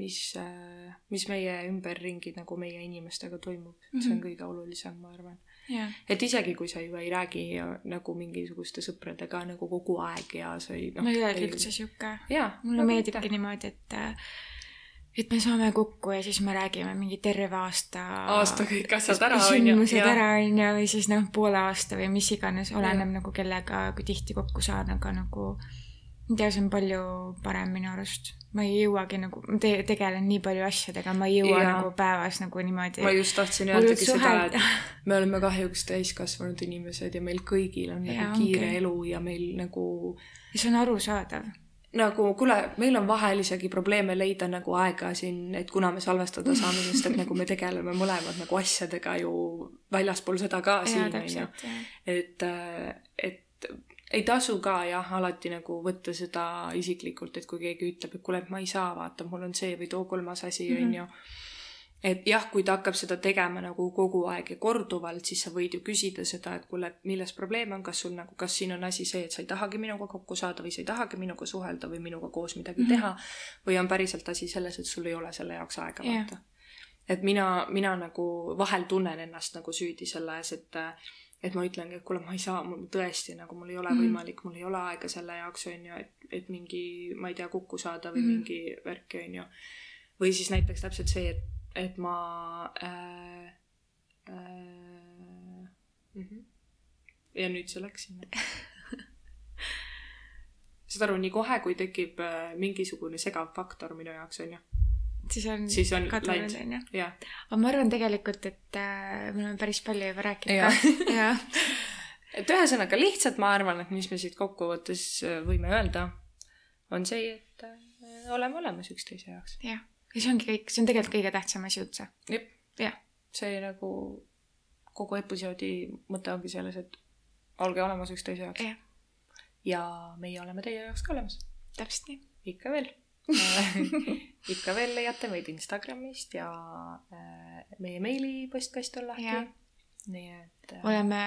mis äh,, mis meie ümberringi nagu meie inimestega toimub mm, -hmm. see on Mhm. kõige olulisem, ma arvan. jaa, et isegi kui sa ju ei räägi nagu mingisuguste sõpradega nagu kogu aeg ja sa ei ma ei olegi üldse sihuke. mulle meeldibki niimoodi, et et me saame kokku ja siis me räägime mingi terve aasta aasta kõik asjad ära on ju. sündmused ära onju või siis noh, poole aasta või mis iganes, oleneb nagu kellega, kui tihti kokku saan, aga nagu ma ei tea, see on palju parem minu arust. ma ei jõuagi nagu, ma te tegelen nii palju asjadega, ma ei jõua ja. nagu päevas nagu niimoodi. ma just tahtsin öeldagi seda, et me oleme kahjuks täiskasvanud inimesed ja meil kõigil on Jaa, nagu kiire ongi. elu ja meil nagu ja see on arusaadav. nagu kuule, meil on vahel isegi probleeme leida nagu aega siin, et kuna me salvestada saame, sest et nagu me tegeleme mõlemad nagu asjadega ju väljaspool seda ka jaa, siin onju. et, et ei tasu ka jah, alati nagu võtta seda isiklikult, et kui keegi ütleb, et kuule, et ma ei saa, vaata, mul on see või too kolmas asi Mhm. onju et jah, kui ta hakkab seda tegema nagu kogu aeg ja korduvalt, siis sa võid ju küsida seda, et kuule, et milles probleem on, kas sul nagu, kas siin on asi see, et sa ei tahagi minuga kokku saada või sa ei tahagi minuga suhelda või minuga koos midagi mm. -hmm. teha või on päriselt asi selles, et sul ei ole selle jaoks aega Jah. vaata. et mina, mina nagu vahel tunnen ennast nagu süüdi selle ees, et et ma ütlengi, et kuule, ma ei saa, mul tõesti nagu mul ei ole Mhm. võimalik, mul ei ole aega selle jaoks onju, et, et mingi, ma ei tea, kokku saada või Mhm. mingi värki onju. või siis näiteks täpselt see, et, et ma äh, äh, mm. -hmm. ja nüüd see läks sinna. saad aru, nii kohe, kui tekib äh, mingisugune segav faktor minu jaoks onju, siis on siis on kadunud onju. aga ma arvan tegelikult, et äh, me oleme päris palju juba rääkinud Jah. ka. jah, et ühesõnaga lihtsalt ma arvan, et mis me siit kokkuvõttes äh, võime öelda, on see, et äh, oleme olemas üksteise jaoks. jah. ja see ongi kõik, see on tegelikult kõige tähtsam asi üldse. jah, see nagu kogu episoodi mõte ongi selles, et olge olemas üksteise jaoks jah, ja meie oleme teie jaoks ka olemas. täpselt nii. ikka veel ikka veel leiate meid Instagramist ja äh, meie meilipostkast on lahti nii et äh, oleme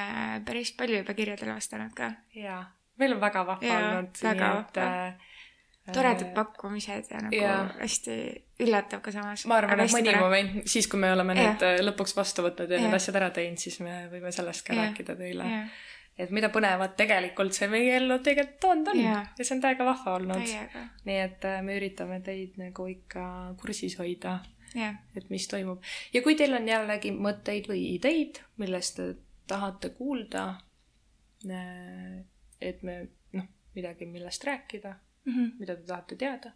päris palju juba kirjadele vastanud ka. jaa, meil on väga vahva olnud. väga vahva. äh, toredad pakkumised ja nagu Jaa. hästi üllatav ka samas. ma arvan, et mõni moment, siis kui me oleme need äh, lõpuks vastu võtnud ja need Jah. asjad ära teinud, siis me võime sellest ka Jah. rääkida teile. Et mida põnevat tegelikult see meie ellu tegelikult toonud on Jaa. ja see on täiega vahva olnud. nii et äh, me üritame teid nagu ikka kursis hoida, jah, et mis toimub. ja kui teil on jällegi mõtteid või ideid, millest te tahate kuulda, et me noh, midagi, millest rääkida, mida te tahate teada,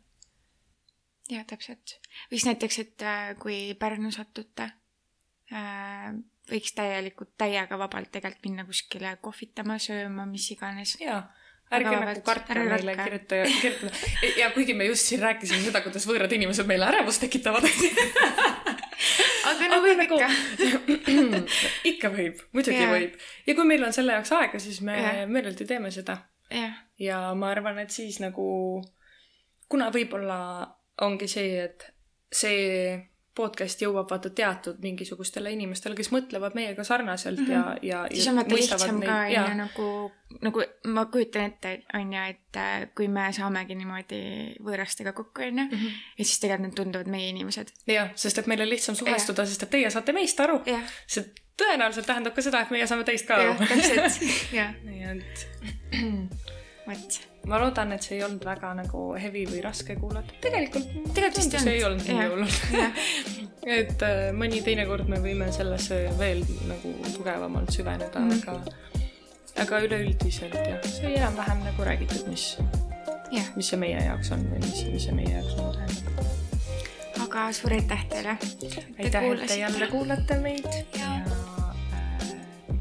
ja täpselt. võiks näiteks, et äh, kui Pärnu satute, võiks täielikult täiega vabalt tegelikult minna kuskile kohvitama, sööma, mis iganes. jaa ärge nagu kartke meile kirjutada, kirjutada. ja kuigi me just siin rääkisime seda, kuidas võõrad inimesed meile ärevust tekitavad. aga no võib nagu... ikka. ikka võib, muidugi yeah. võib. ja kui meil on selle jaoks aega, siis me yeah. meeleldi teeme seda yeah.. ja ma arvan, et siis nagu, kuna võib-olla ongi see, et see podcast jõuab vaata teatud mingisugustele inimestele, kes mõtlevad meiega sarnaselt mm -hmm. ja, ja. siis on vaata lihtsam ka on ju nagu, nagu ma kujutan ette, on ju, et äh, kui me saamegi niimoodi võõrastega kokku, on ju, mhm. siis tegelikult nad tunduvad meie inimesed. jah, sest et meil on lihtsam suhestuda, sest et teie saate meist aru. see tõenäoliselt tähendab ka seda, et meie saame teist ka aru. jah, täpselt, jah. nii et. vot ma loodan, et see ei olnud väga nagu heavy või raske kuulata. tegelikult, tegelikult vist see ei olnud nii hullult. et äh, mõni teinekord me võime sellesse veel nagu tugevamalt süveneda mm, -hmm. aga, aga üleüldiselt jah, sai enam-vähem nagu räägitud, mis yeah., mis see meie jaoks on või mis, mis see meie jaoks on tähendab. aga suur aitäh teile. aitäh, et te jälle kuulate meid ja, ja äh,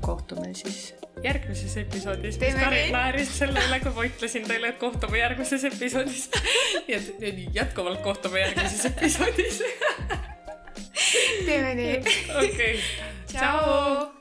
kohtume siis järgmises episoodis, mis Karin naeris selle üle, kui ma ütlesin teile, et kohtume järgmises episoodis. Ja jätkuvalt kohtume järgmises episoodis. Teeme nii. okei, tšau.